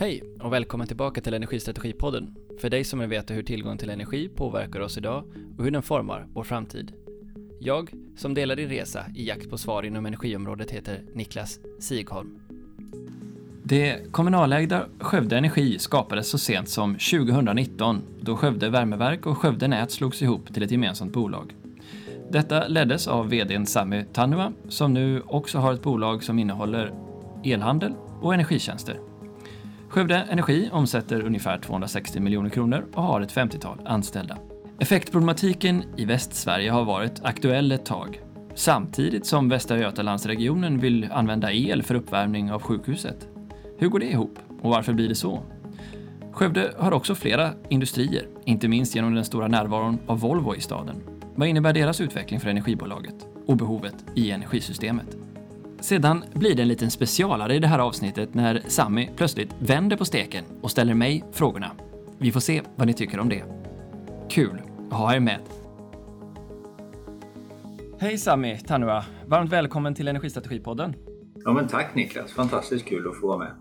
Hej och välkommen tillbaka till Energistrategipodden. För dig som vill veta hur tillgång till energi påverkar oss idag och hur den formar vår framtid. Jag, som delar din resa i jakt på svar inom energiområdet, heter Niklas Sigholm. Det kommunalägda Skövde Energi skapades så sent som 2019 då Skövde Värmeverk och Skövde Nät slogs ihop till ett gemensamt bolag. Detta leddes av VDn Sami Tanua som nu också har ett bolag som innehåller elhandel och energitjänster. Skövde Energi omsätter ungefär 260 miljoner kronor och har ett 50-tal anställda. Effektproblematiken i Västsverige har varit aktuell ett tag, samtidigt som Västra Götalandsregionen vill använda el för uppvärmning av sjukhuset. Hur går det ihop och varför blir det så? Skövde har också flera industrier, inte minst genom den stora närvaron av Volvo i staden. Vad innebär deras utveckling för energibolaget och behovet i energisystemet? Sedan blir det en liten specialare i det här avsnittet när Sami plötsligt vänder på steken och ställer mig frågorna. Vi får se vad ni tycker om det. Kul att ha er med. Hej Sami Tanua! Varmt välkommen till Energistrategipodden. Ja men tack Niklas, fantastiskt kul att få vara med.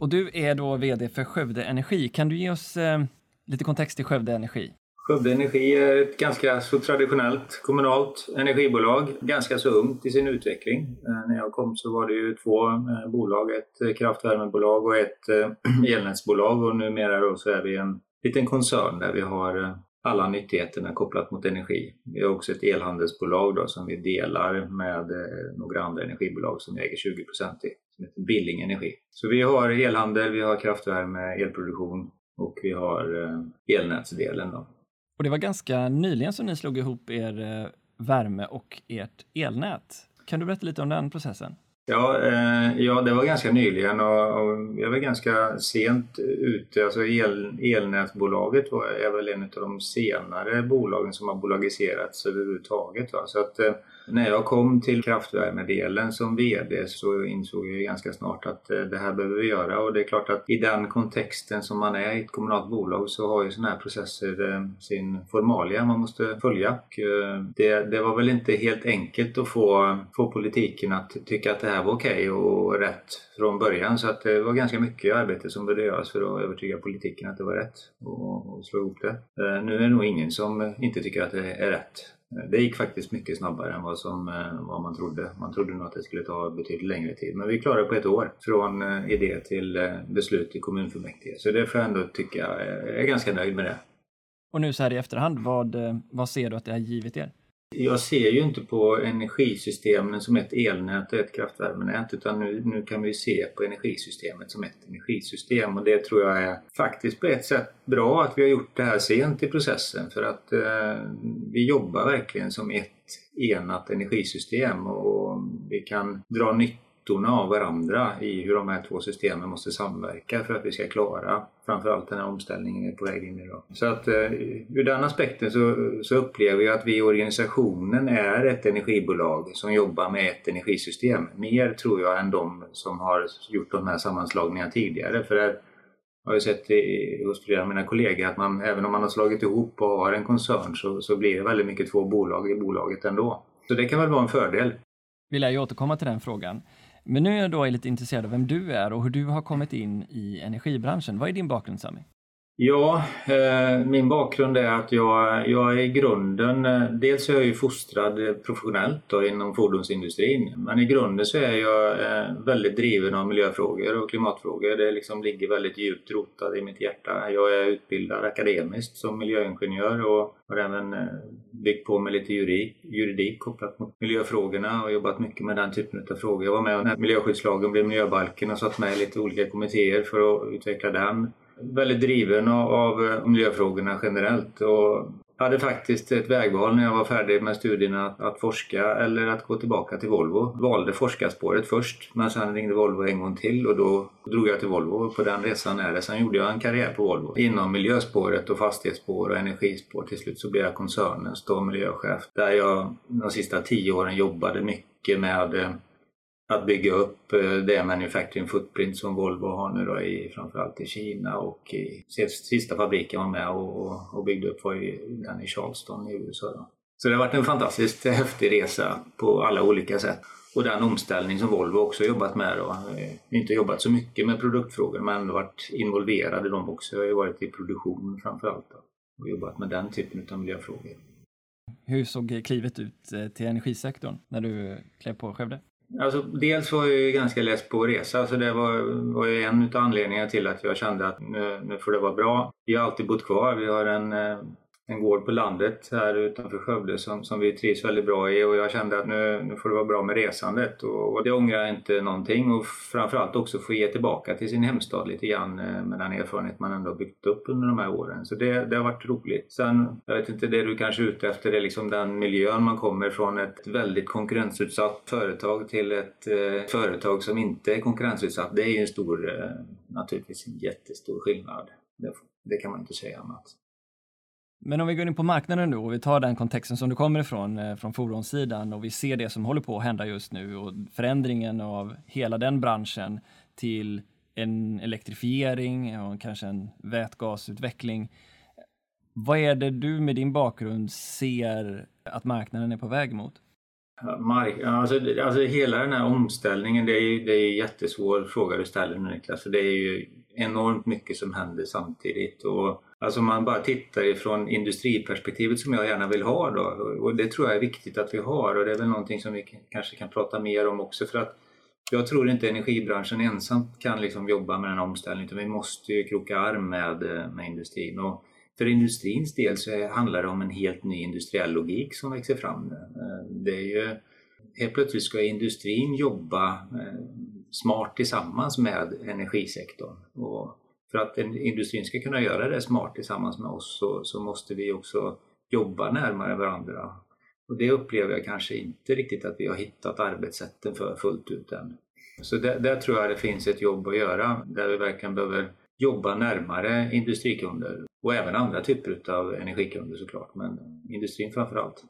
Och du är då VD för Skövde Energi. Kan du ge oss eh, lite kontext till Skövde Energi? Skövde Energi är ett ganska så traditionellt kommunalt energibolag. Ganska så ungt i sin utveckling. Eh, när jag kom så var det ju två eh, bolag, ett eh, kraftvärmebolag och ett elnätsbolag och numera då så är vi en liten koncern där vi har alla nyttigheterna kopplat mot energi. Vi har också ett elhandelsbolag då som vi delar med några andra energibolag som vi äger 20 i, som heter Billing Energi. Så vi har elhandel, vi har kraftvärme, elproduktion och vi har elnätsdelen. Då. Och det var ganska nyligen som ni slog ihop er eh, värme och ert elnät. Kan du berätta lite om den processen? Ja, eh, ja det var ganska nyligen och, och jag var ganska sent ute. Alltså el, elnätsbolaget var, är väl en av de senare bolagen som har bolagiserats överhuvudtaget. Va? Så att, eh, när jag kom till kraftvärmedelen som VD så insåg jag ganska snart att eh, det här behöver vi göra och det är klart att i den kontexten som man är i ett kommunalt bolag så har ju sådana här processer eh, sin formalia man måste följa. Eh, det, det var väl inte helt enkelt att få, få politiken att tycka att det här här var okej okay och rätt från början så att det var ganska mycket arbete som behövde göras för att övertyga politiken att det var rätt och, och slå ihop det. Eh, nu är det nog ingen som inte tycker att det är rätt. Eh, det gick faktiskt mycket snabbare än vad, som, eh, vad man trodde. Man trodde nog att det skulle ta betydligt längre tid. Men vi klarade det på ett år från idé till beslut i kommunfullmäktige. Så det får jag ändå tycka, jag är ganska nöjd med det. Och nu så här i efterhand, vad, vad ser du att det har givit er? Jag ser ju inte på energisystemen som ett elnät och ett kraftvärmenät utan nu, nu kan vi se på energisystemet som ett energisystem. Och det tror jag är faktiskt på ett sätt bra att vi har gjort det här sent i processen för att eh, vi jobbar verkligen som ett enat energisystem och vi kan dra nytta nyttorna av varandra i hur de här två systemen måste samverka för att vi ska klara framförallt den här omställningen vi är på väg in i. Idag. Så att eh, ur den aspekten så, så upplever jag att vi i organisationen är ett energibolag som jobbar med ett energisystem. Mer tror jag än de som har gjort de här sammanslagningarna tidigare. För det jag har ju sett i, hos flera av mina kollegor att man, även om man har slagit ihop och har en koncern så, så blir det väldigt mycket två bolag i bolaget ändå. Så det kan väl vara en fördel. Vi lär ju återkomma till den frågan. Men nu är jag då lite intresserad av vem du är och hur du har kommit in i energibranschen. Vad är din bakgrund Sami? Ja, eh, min bakgrund är att jag, jag är i grunden, eh, dels är jag ju fostrad professionellt då, inom fordonsindustrin, men i grunden så är jag eh, väldigt driven av miljöfrågor och klimatfrågor. Det liksom ligger väldigt djupt rotat i mitt hjärta. Jag är utbildad akademiskt som miljöingenjör och har även eh, byggt på med lite juridik, juridik kopplat mot miljöfrågorna och jobbat mycket med den typen av frågor. Jag var med när miljöskyddslagen blev miljöbalken och satt med i lite olika kommittéer för att utveckla den väldigt driven av, av eh, miljöfrågorna generellt och hade faktiskt ett vägval när jag var färdig med studierna att, att, forska eller att gå tillbaka till Volvo. Valde forskarspåret först men sen ringde Volvo en gång till och då drog jag till Volvo och på den resan är det. Sen gjorde jag en karriär på Volvo inom miljöspåret och fastighetsspår och energispår. Till slut så blev jag koncernens då miljöchef där jag de sista tio åren jobbade mycket med eh, att bygga upp eh, det manufacturing footprint som Volvo har nu då i framförallt i Kina och i sista fabriken var med och, och byggde upp var ju den i Charleston i USA. Då. Så det har varit en fantastiskt häftig resa på alla olika sätt. och den omställning som Volvo också jobbat med. Då. Eh, inte jobbat så mycket med produktfrågor men ändå varit involverade de också. Jag har ju varit i produktion framförallt då, och jobbat med den typen av miljöfrågor. Hur såg klivet ut eh, till energisektorn när du klev på Skövde? Alltså, dels var jag ju ganska less på att resa så det var, var ju en av anledningarna till att jag kände att nu, nu får det vara bra. Vi har alltid bott kvar. Vi har en eh, en gård på landet här utanför Skövde som, som vi trivs väldigt bra i och jag kände att nu, nu får det vara bra med resandet och, och det ångrar jag inte någonting och framförallt också få ge tillbaka till sin hemstad lite grann eh, med den erfarenhet man ändå byggt upp under de här åren. Så det, det har varit roligt. Sen, jag vet inte, det du kanske är ute efter är liksom den miljön man kommer från ett väldigt konkurrensutsatt företag till ett eh, företag som inte är konkurrensutsatt. Det är ju en stor, eh, naturligtvis en jättestor skillnad. Det, det kan man inte säga annat. Men om vi går in på marknaden nu och vi tar den kontexten som du kommer ifrån, eh, från fordonssidan och vi ser det som håller på att hända just nu och förändringen av hela den branschen till en elektrifiering och kanske en vätgasutveckling. Vad är det du med din bakgrund ser att marknaden är på väg mot? Mark alltså, alltså hela den här omställningen, det är det är en jättesvår fråga du ställer nu Niklas. Det är ju enormt mycket som händer samtidigt. Och Alltså man bara tittar ifrån industriperspektivet som jag gärna vill ha då och det tror jag är viktigt att vi har och det är väl någonting som vi kanske kan prata mer om också för att jag tror inte energibranschen ensam kan liksom jobba med den omställningen utan vi måste ju kroka arm med, med industrin. Och för industrins del så handlar det om en helt ny industriell logik som växer fram. Det är ju, helt plötsligt ska industrin jobba eh, smart tillsammans med energisektorn. Och för att industrin ska kunna göra det smart tillsammans med oss så, så måste vi också jobba närmare varandra. Och det upplever jag kanske inte riktigt att vi har hittat arbetssätten för fullt ut än. Så där, där tror jag det finns ett jobb att göra där vi verkligen behöver jobba närmare industrikunder och även andra typer av energikunder såklart, men industrin framför allt.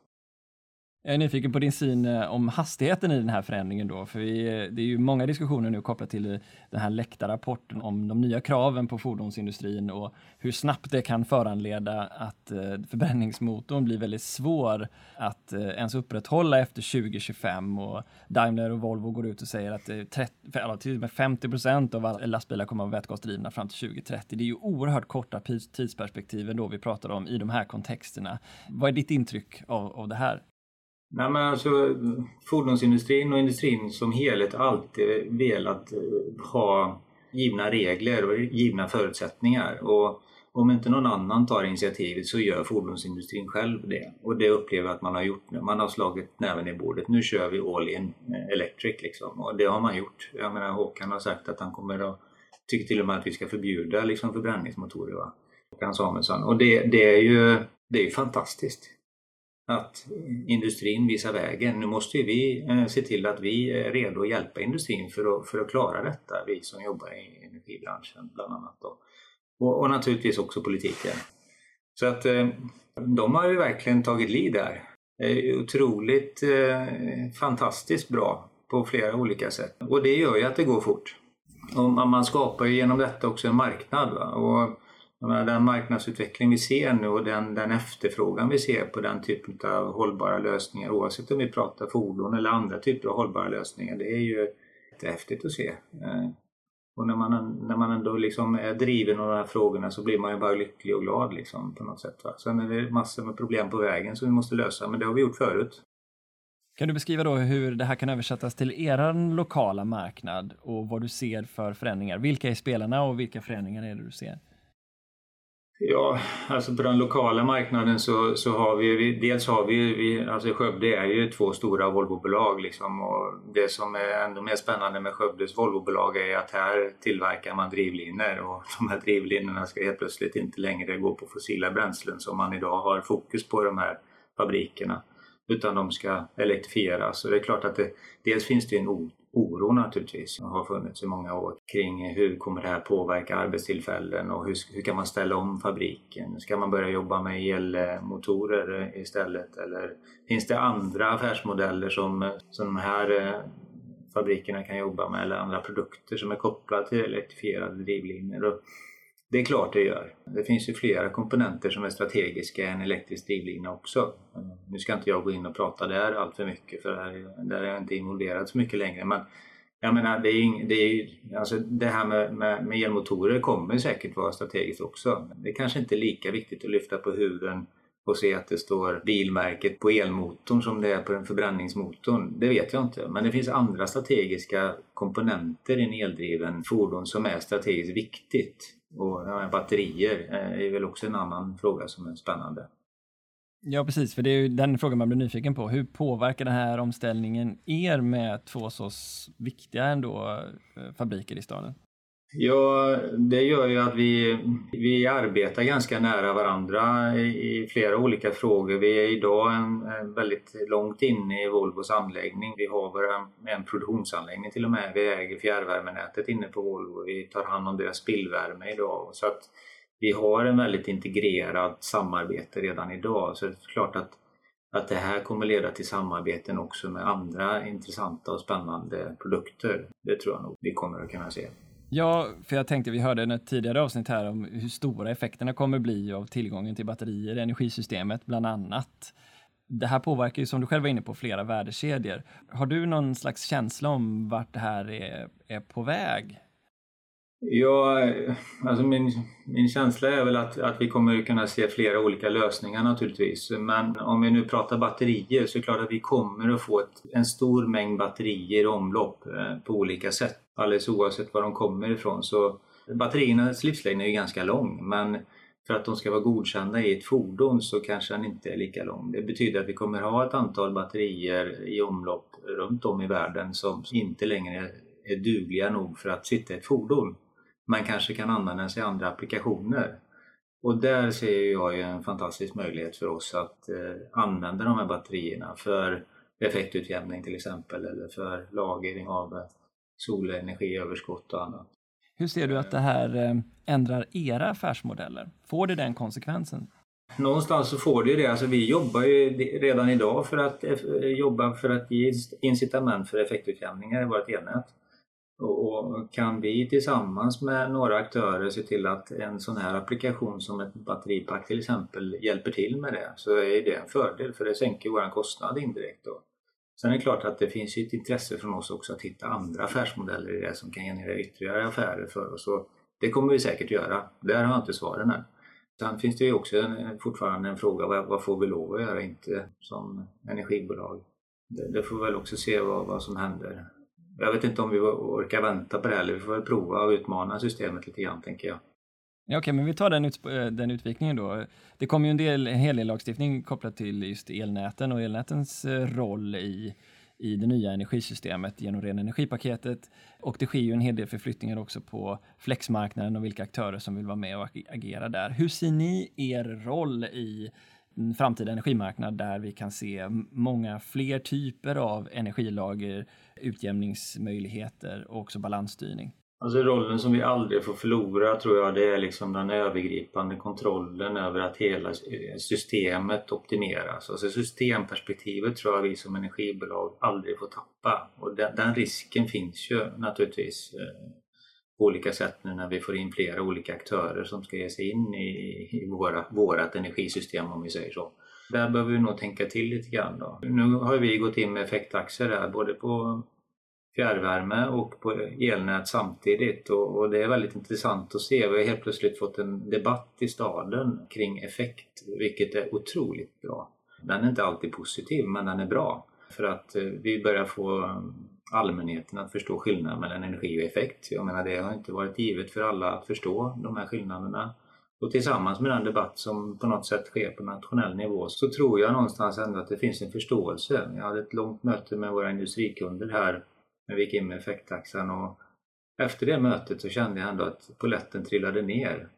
Jag är nyfiken på din syn eh, om hastigheten i den här förändringen då, för vi, eh, det är ju många diskussioner nu kopplat till eh, den här läckta rapporten om de nya kraven på fordonsindustrin och hur snabbt det kan föranleda att förbränningsmotorn blir väldigt svår att ens upprätthålla efter 2025 och Daimler och Volvo går ut och säger att 30, eller till och med 50 procent av alla lastbilar kommer att vara vätgasdrivna fram till 2030. Det är ju oerhört korta tidsperspektiv då vi pratar om i de här kontexterna. Vad är ditt intryck av, av det här? Nej, men alltså, fordonsindustrin och industrin som helhet har alltid velat eh, ha givna regler och givna förutsättningar. Och om inte någon annan tar initiativet så gör fordonsindustrin själv det. Och det upplever jag att man har gjort nu. Man har slagit näven i bordet. Nu kör vi all in eh, electric liksom. Och det har man gjort. Jag menar Håkan har sagt att han kommer att tycker till och med att vi ska förbjuda liksom förbränningsmotorer. Va? Håkan Samuelsson. Och det, det är ju det är fantastiskt att industrin visar vägen. Nu måste vi eh, se till att vi är redo att hjälpa industrin för att, för att klara detta, vi som jobbar i energibranschen bland annat. Då. Och, och naturligtvis också politiken. Så att eh, de har ju verkligen tagit lid där. Det är otroligt eh, fantastiskt bra på flera olika sätt. Och det gör ju att det går fort. Och man skapar ju genom detta också en marknad. Va? Och den marknadsutveckling vi ser nu och den, den efterfrågan vi ser på den typen av hållbara lösningar oavsett om vi pratar fordon eller andra typer av hållbara lösningar. Det är ju häftigt att se. Eh, och när man, när man ändå liksom är driven av de här frågorna så blir man ju bara lycklig och glad liksom, på något sätt. Va? Sen är det massor med problem på vägen som vi måste lösa, men det har vi gjort förut. Kan du beskriva då hur det här kan översättas till er lokala marknad och vad du ser för förändringar? Vilka är spelarna och vilka förändringar är det du ser? Ja, alltså på den lokala marknaden så, så har vi, dels har vi, vi alltså Skövde är ju två stora Volvobolag liksom och det som är ändå mer spännande med Skövdes Volvobolag är att här tillverkar man drivlinor och de här drivlinorna ska helt plötsligt inte längre gå på fossila bränslen som man idag har fokus på i de här fabrikerna utan de ska elektrifieras. Och det är klart att det, dels finns det en oro naturligtvis som har funnits i många år kring hur kommer det här påverka arbetstillfällen och hur, hur kan man ställa om fabriken? Ska man börja jobba med elmotorer istället eller finns det andra affärsmodeller som, som de här eh, fabrikerna kan jobba med eller andra produkter som är kopplade till elektrifierade drivlinor? Det är klart det gör. Det finns ju flera komponenter som är strategiska än elektrisk drivlina också. Nu ska inte jag gå in och prata där allt för mycket för där är jag inte involverad så mycket längre. Men jag menar, det, är, det, är, alltså det här med, med, med elmotorer kommer säkert vara strategiskt också. Det är kanske inte är lika viktigt att lyfta på huven och se att det står bilmärket på elmotorn som det är på den förbränningsmotorn. Det vet jag inte. Men det finns andra strategiska komponenter i en eldriven fordon som är strategiskt viktigt. Och ja, batterier eh, är väl också en annan fråga som är spännande. Ja, precis, för det är ju den frågan man blir nyfiken på. Hur påverkar den här omställningen er med två så viktiga ändå eh, fabriker i staden? Ja, det gör ju att vi, vi arbetar ganska nära varandra i, i flera olika frågor. Vi är idag en, en väldigt långt inne i Volvos anläggning. Vi har en, en produktionsanläggning till och med. Vi äger fjärrvärmenätet inne på Volvo. Vi tar hand om deras spillvärme idag. Så att vi har en väldigt integrerat samarbete redan idag. Så det är klart att, att det här kommer leda till samarbeten också med andra intressanta och spännande produkter. Det tror jag nog vi kommer att kunna se. Ja, för jag tänkte vi hörde i ett tidigare avsnitt här om hur stora effekterna kommer bli av tillgången till batterier i energisystemet bland annat. Det här påverkar ju som du själv var inne på flera värdekedjor. Har du någon slags känsla om vart det här är, är på väg? Ja, alltså min, min känsla är väl att, att vi kommer kunna se flera olika lösningar naturligtvis. Men om vi nu pratar batterier så är det klart att vi kommer att få ett, en stor mängd batterier i omlopp eh, på olika sätt. Alldeles oavsett var de kommer ifrån. Så batteriernas livslängd är ju ganska lång men för att de ska vara godkända i ett fordon så kanske den inte är lika lång. Det betyder att vi kommer ha ett antal batterier i omlopp runt om i världen som inte längre är dugliga nog för att sitta i ett fordon man kanske kan användas i andra applikationer. Och där ser jag ju en fantastisk möjlighet för oss att eh, använda de här batterierna för effektutjämning till exempel eller för lagring av eh, solenergiöverskott och annat. Hur ser du att det här eh, ändrar era affärsmodeller? Får det den konsekvensen? Någonstans så får det ju det. Alltså vi jobbar ju redan idag för att eh, jobba för att ge incitament för effektutjämningar i vårt elnät. Och kan vi tillsammans med några aktörer se till att en sån här applikation som ett batteripack till exempel hjälper till med det så är det en fördel för det sänker vår kostnad indirekt. Då. Sen är det klart att det finns ett intresse från oss också att hitta andra affärsmodeller i det som kan generera ytterligare affärer för oss. Och det kommer vi säkert göra. Där har jag inte svaren än. Sen finns det ju också en, fortfarande en fråga, vad, vad, får vi lov att göra inte som energibolag? Det, det får vi väl också se vad, vad som händer jag vet inte om vi orkar vänta på det här, vi får väl prova och utmana systemet lite grann tänker jag. Ja, Okej, okay, men vi tar den, ut, eh, den utvikningen då. Det kom ju en, del, en hel del lagstiftning kopplat till just elnäten och elnätens eh, roll i, i det nya energisystemet genom ren energipaketet. Och det sker ju en hel del förflyttningar också på flexmarknaden och vilka aktörer som vill vara med och agera där. Hur ser ni er roll i en framtida energimarknad där vi kan se många fler typer av energilager, utjämningsmöjligheter och också balansstyrning. Alltså rollen som vi aldrig får förlora tror jag det är liksom den övergripande kontrollen över att hela eh, systemet optimeras. Alltså systemperspektivet tror jag vi som energibolag aldrig får tappa och den, den risken finns ju naturligtvis eh, på olika sätt nu när vi får in flera olika aktörer som ska ge sig in i, i våra, vårat energisystem om vi säger så. Där behöver vi nog tänka till lite grann. Då. Nu har vi gått in med effektaxer där både på fjärrvärme och på elnät samtidigt och, och, det är väldigt intressant att se. Vi har helt plötsligt fått en debatt i staden kring effekt, vilket är otroligt bra. Den är inte alltid positiv, men den är bra för att eh, vi börjar få allmänheten att förstå skillnaden mellan energi och effekt. Jag menar det har inte varit givet för alla att förstå de här skillnaderna. Och tillsammans med den debatt som på något sätt sker på nationell nivå så tror jag någonstans ändå att det finns en förståelse. Jag hade ett långt möte med våra industrikunder här när vi gick in med effekttaxan och efter det mötet så kände jag ändå att poletten trillade ner.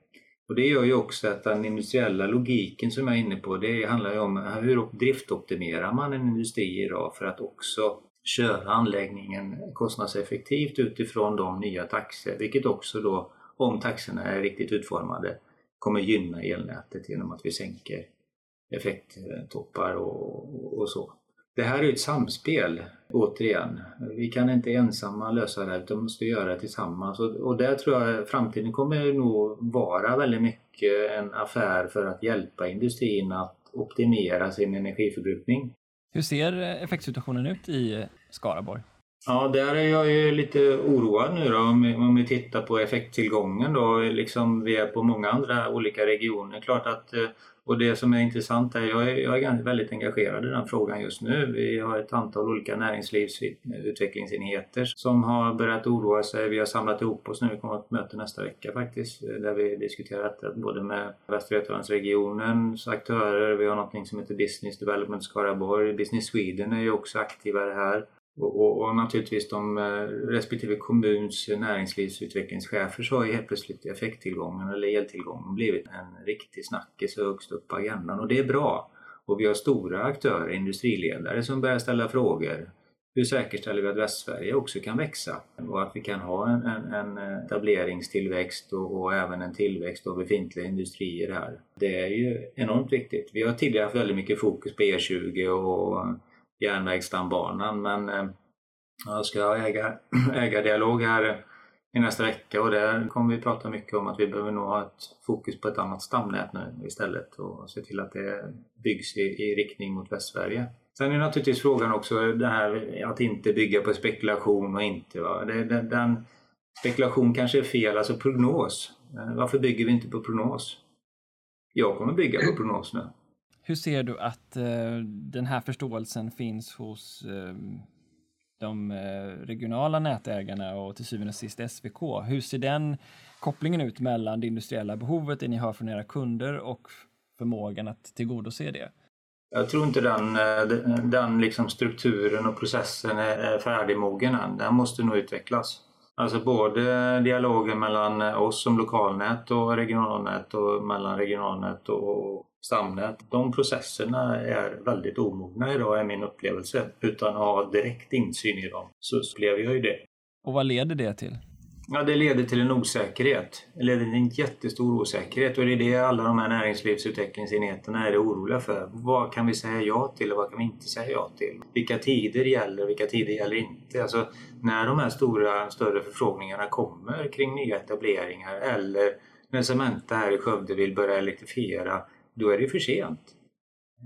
Och det gör ju också att den industriella logiken som jag är inne på, det handlar ju om hur driftoptimerar man en industri idag för att också köra anläggningen kostnadseffektivt utifrån de nya taxor, vilket också då, om taxorna är riktigt utformade, kommer gynna elnätet genom att vi sänker effekttoppar och, och så. Det här är ett samspel, återigen. Vi kan inte ensamma lösa det här utan måste göra det tillsammans. Och, och där tror jag framtiden kommer nog vara väldigt mycket en affär för att hjälpa industrin att optimera sin energiförbrukning. Hur ser effektsituationen ut i Skaraborg? Ja, där är jag ju lite oroad nu då om vi, om vi tittar på effekttillgången då, liksom vi är på många andra olika regioner. Klart att eh, och det som är intressant är, jag är, jag är väldigt engagerad i den frågan just nu. Vi har ett antal olika näringslivsutvecklingsenheter som har börjat oroa sig. Vi har samlat ihop oss nu, vi kommer att möte nästa vecka faktiskt, eh, där vi diskuterar detta både med Västra Götalandsregionens aktörer, vi har något som heter Business Development Skaraborg, Business Sweden är ju också aktiva här. Och, och, och, naturligtvis de eh, respektive kommuns näringslivsutvecklingschefer så har ju helt plötsligt effekttillgången eller eltillgången blivit en riktig snackis högst upp på agendan och det är bra. Och vi har stora aktörer, industriledare som börjar ställa frågor. Hur säkerställer vi att Västsverige också kan växa och att vi kan ha en, en, en etableringstillväxt och, och, även en tillväxt av befintliga industrier här. Det är ju enormt viktigt. Vi har tidigare haft väldigt mycket fokus på E20 och järnvägsstambanan men eh, jag ska ha äga, ägardialog här i nästa vecka och där kommer vi prata mycket om att vi behöver nog ha ett fokus på ett annat stamnät nu istället och se till att det byggs i, i riktning mot Västsverige. Sen är naturligtvis frågan också det här att inte bygga på spekulation och inte. Va? Det, den, den, spekulation kanske är fel, alltså prognos. Eh, varför bygger vi inte på prognos? Jag kommer bygga på prognos nu. Hur ser du att eh, den här förståelsen finns hos ehm, eh, de regionala nätägarna och till syvende och sist SVK? Hur ser den kopplingen ut mellan det industriella behovet, det ni hör från era kunder och förmågan att tillgodose det? Jag tror inte den, eh, den liksom strukturen och processen är färdigmogen än. Den måste nog utvecklas. Alltså både dialogen mellan oss som lokalnät och regionalnät och mellan regionalnät och stamnät. De processerna är väldigt omogna idag är min upplevelse. Utan att ha direkt insyn i dem så upplever jag ju det. Och vad leder det till? Ja, det leder till en osäkerhet. Det leder till en jättestor osäkerhet och det är det alla de här näringslivsutvecklingsenheterna är oroliga för. Vad kan vi säga ja till och vad kan vi inte säga ja till? Vilka tider gäller och vilka tider gäller inte? Alltså, när de här stora, större förfrågningarna kommer kring nya etableringar eller när Cementa här i Skövde vill börja elektrifiera då är det för sent.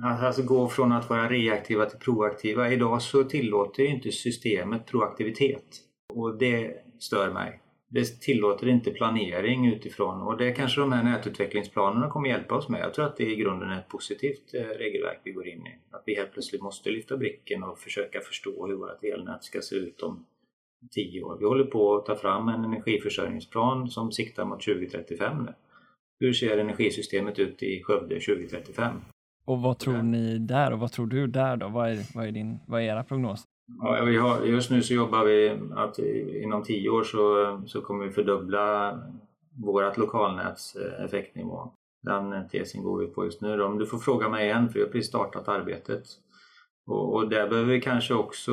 Alltså gå från att vara reaktiva till proaktiva. Idag så tillåter inte systemet proaktivitet och det stör mig. Det tillåter inte planering utifrån och det kanske de här nätutvecklingsplanerna kommer hjälpa oss med. Jag tror att det i grunden är ett positivt eh, regelverk vi går in i. Att vi helt plötsligt måste lyfta blicken och försöka förstå hur vårt elnät ska se ut om tio år. Vi håller på att ta fram en energiförsörjningsplan som siktar mot 2035 nu. Hur ser energisystemet ut i Skövde 2035? Och vad tror ni där och vad tror du där då? Vad är, vad är, din, vad är era prognoser? Ja, vi har, just nu så jobbar vi att inom tio år så, så kommer vi fördubbla vårt lokalnäts eh, effektnivå. Den tesen går vi på just nu. Om du får fråga mig igen, för vi har precis startat arbetet. Och, och där behöver vi kanske också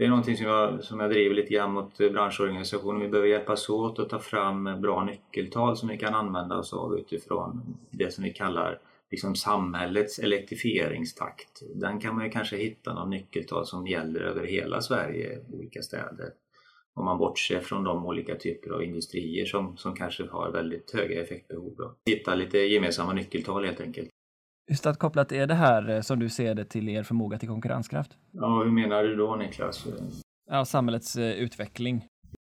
det är någonting som jag, som jag driver lite grann mot eh, branschorganisationen. Vi behöver hjälpas åt att ta fram eh, bra nyckeltal som vi kan använda oss av utifrån det som vi kallar liksom samhällets elektrifieringstakt. Den kan man ju kanske hitta någon nyckeltal som gäller över hela Sverige, olika städer. Om man bortser från de olika typer av industrier som, som kanske har väldigt höga effektbehov. Då. Hitta lite gemensamma nyckeltal helt enkelt. Hur starkt kopplat är det här eh, som du ser det till er förmåga till konkurrenskraft? Ja, hur menar du då Niklas? Ja, samhällets eh, utveckling.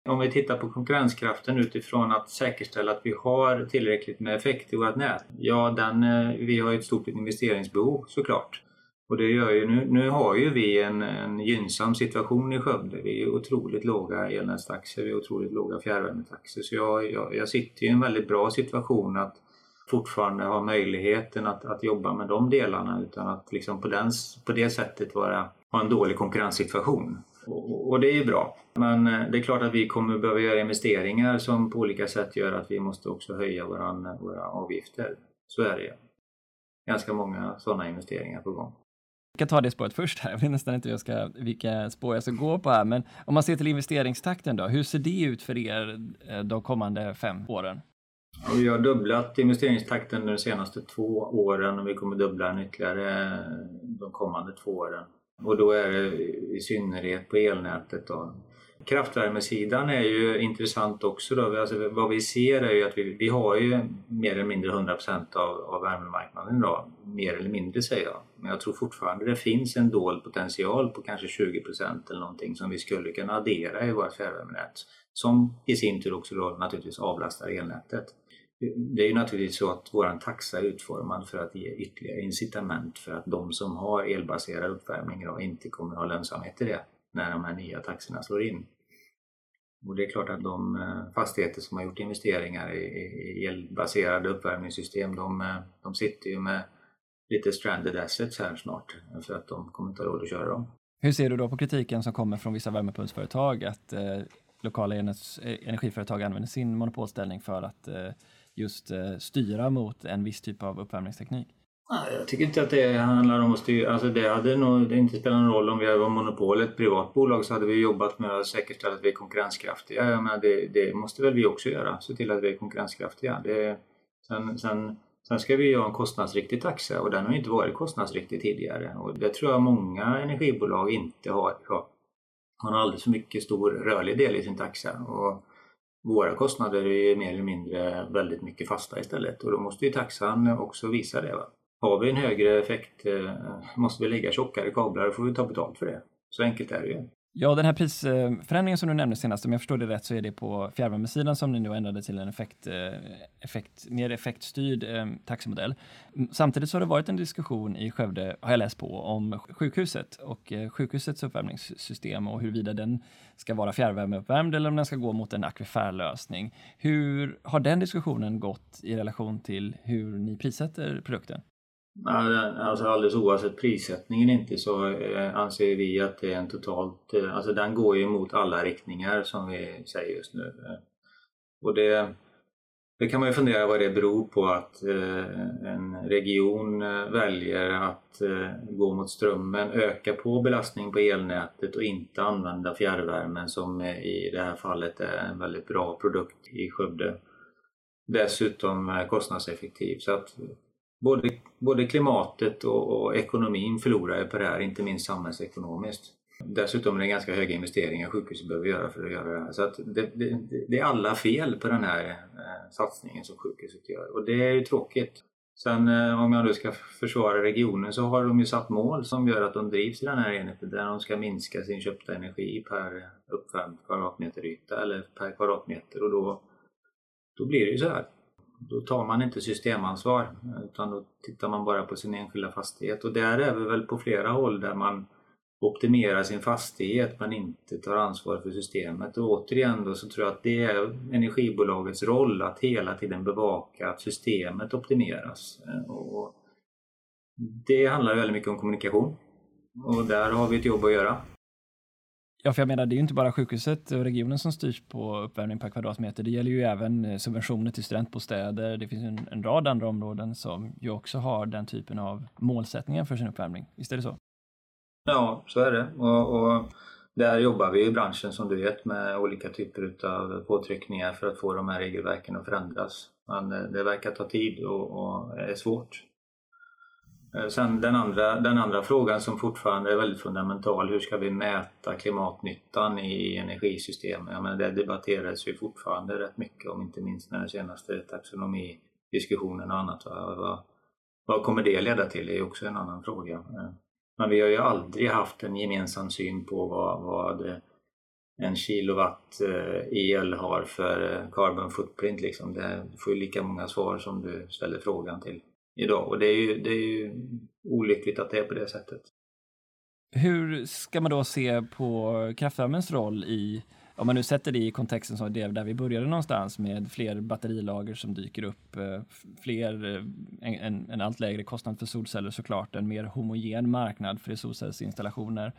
Om vi tittar på konkurrenskraften utifrån att säkerställa att vi har tillräckligt med effekt i vårt nät. Ja, den, eh, vi har ett stort investeringsbehov såklart. Och det gör ju, nu, nu har ju vi en, en gynnsam situation i Skövde. Vi är otroligt låga elnätstaxor, vi är otroligt låga fjärrvärmetaxor. Så jag, jag, jag sitter i en väldigt bra situation att fortfarande ha möjligheten att, att jobba med de delarna utan att liksom på, den, på det sättet vara, ha en dålig konkurrenssituation. Och, och det är ju bra. Men eh, det är klart att vi kommer behöva göra investeringar som på olika sätt gör att vi måste också höja våran, våra avgifter. Så är det Ganska många sådana investeringar på gång. Jag kan ta det spåret först här. Jag vet nästan inte jag ska, vilka spår jag ska gå på här. Men om man ser till investeringstakten då, hur ser det ut för er eh, de kommande fem åren? Vi har dubblat investeringstakten de senaste två åren och vi kommer dubbla den ytterligare eh, de kommande två åren. Och då är det i synnerhet på elnätet. Då. Kraftvärmesidan är ju intressant också. Då. Alltså, vad vi ser är ju att vi, vi har ju mer eller mindre 100 av, av värmemarknaden idag. Mer eller mindre säger jag. Men jag tror fortfarande det finns en dold potential på kanske 20% eller någonting som vi skulle kunna addera i vårt fjärrvärmenät. Som i sin tur också då naturligtvis avlastar elnätet. Det är ju naturligtvis så att vår taxa är utformad för att ge ytterligare incitament för att de som har elbaserad uppvärmning idag inte kommer att ha lönsamhet i det när de här nya taxorna slår in. Och det är klart att de eh, fastigheter som har gjort investeringar i elbaserade uppvärmningssystem de, eh, de sitter ju med lite stranded assets här snart för att de kommer inte ha råd att köra dem. Hur ser du då på kritiken som kommer från vissa värmepumpsföretag att eh, lokala energiföretag använder sin monopolställning för att eh, just eh, styra mot en viss typ av uppvärmningsteknik? Jag tycker inte att det handlar om att styra. Alltså det hade nog det inte spelat någon roll om vi var monopol ett privat bolag så hade vi jobbat med att säkerställa att vi är konkurrenskraftiga. Jag menar, det, det måste väl vi också göra, se till att vi är konkurrenskraftiga. Det, sen, sen, sen ska vi ha en kostnadsriktig taxa och den har inte varit kostnadsriktig tidigare. Och det tror jag många energibolag inte har. Man har alldeles för mycket stor rörlig del i sin taxa. Och våra kostnader är mer eller mindre väldigt mycket fasta istället och då måste ju taxan också visa det. Va? Har vi en högre effekt eh, måste vi lägga tjockare kablar och får vi ta betalt för det. Så enkelt är det ju. Ja, den här prisförändringen som du nämnde senast, om jag förstår det rätt så är det på fjärrvärmesidan som ni nu ändrade till en effekt, eh, effekt, mer effektstyrd eh, taximodell. samtidigt så har det varit en diskussion i Skövde, har jag läst på, om sjukhuset och eh, sjukhusets uppvärmningssystem och huruvida den ska vara fjärrvärmeuppvärmd eller om den ska gå mot en akvifärlösning. Hur har den diskussionen gått i relation till hur ni prissätter produkten? Alltså alldeles oavsett prissättningen inte så eh, anser vi att det är en totalt, eh, alltså den går ju emot alla riktningar som vi säger just nu. Eh, och det, det kan man ju fundera vad det beror på att en region väljer att gå mot strömmen, öka på belastning på elnätet och inte använda fjärrvärmen som i det här fallet är en väldigt bra produkt i Skövde. Dessutom kostnadseffektiv. Så att både, både klimatet och, och ekonomin förlorar på det här, inte minst samhällsekonomiskt. Dessutom är det ganska höga investeringar sjukhuset behöver göra för att göra det här. Så att det, det, det är alla fel på den här eh, satsningen som sjukhuset gör och det är ju tråkigt. Sen eh, om jag nu ska försvara regionen så har de ju satt mål som gör att de drivs i den här enheten där de ska minska sin köpta energi per uppvärmd kvadratmeter yta eller per kvadratmeter och då, då blir det ju så här då tar man inte systemansvar utan då tittar man bara på sin enskilda fastighet och där är vi väl på flera håll där man optimerar sin fastighet men inte tar ansvar för systemet. Och återigen då så tror jag att det är energibolagets roll att hela tiden bevaka att systemet optimeras. Och det handlar väldigt mycket om kommunikation och där har vi ett jobb att göra. Ja, för jag menar, det är ju inte bara sjukhuset och regionen som styrs på uppvärmning per kvadratmeter. Det gäller ju även eh, subventioner till studentbostäder. Det finns en, en rad andra områden som ju också har den typen av målsättningar för sin uppvärmning. Visst är det så? Ja, så är det. Och, och där jobbar vi i branschen som du vet med olika typer av påtryckningar för att få de här regelverken att förändras. Men eh, det verkar ta tid och, och är svårt. Eh, sen den andra, den andra frågan som fortfarande är väldigt fundamental, hur ska vi mäta klimatnyttan i energisystemet? Ja, men det debatteras ju fortfarande rätt mycket om inte minst när den senaste taxonomidiskussionen och annat. Vad, vad kommer det leda till? Det är också en annan fråga. Eh, men vi har ju aldrig haft en gemensam syn på vad, vad en kilowatt eh, el har för carbon footprint. Liksom. Det får ju lika många svar som du ställer frågan till idag och det är, ju, det är ju olyckligt att det är på det sättet. Hur ska man då se på kraftvärmens roll i, om man nu sätter det i kontexten som det där vi började någonstans med fler batterilager som dyker upp, eh, fler, eh, en, en allt lägre kostnad för solceller såklart, en mer homogen marknad för solcellsinstallationer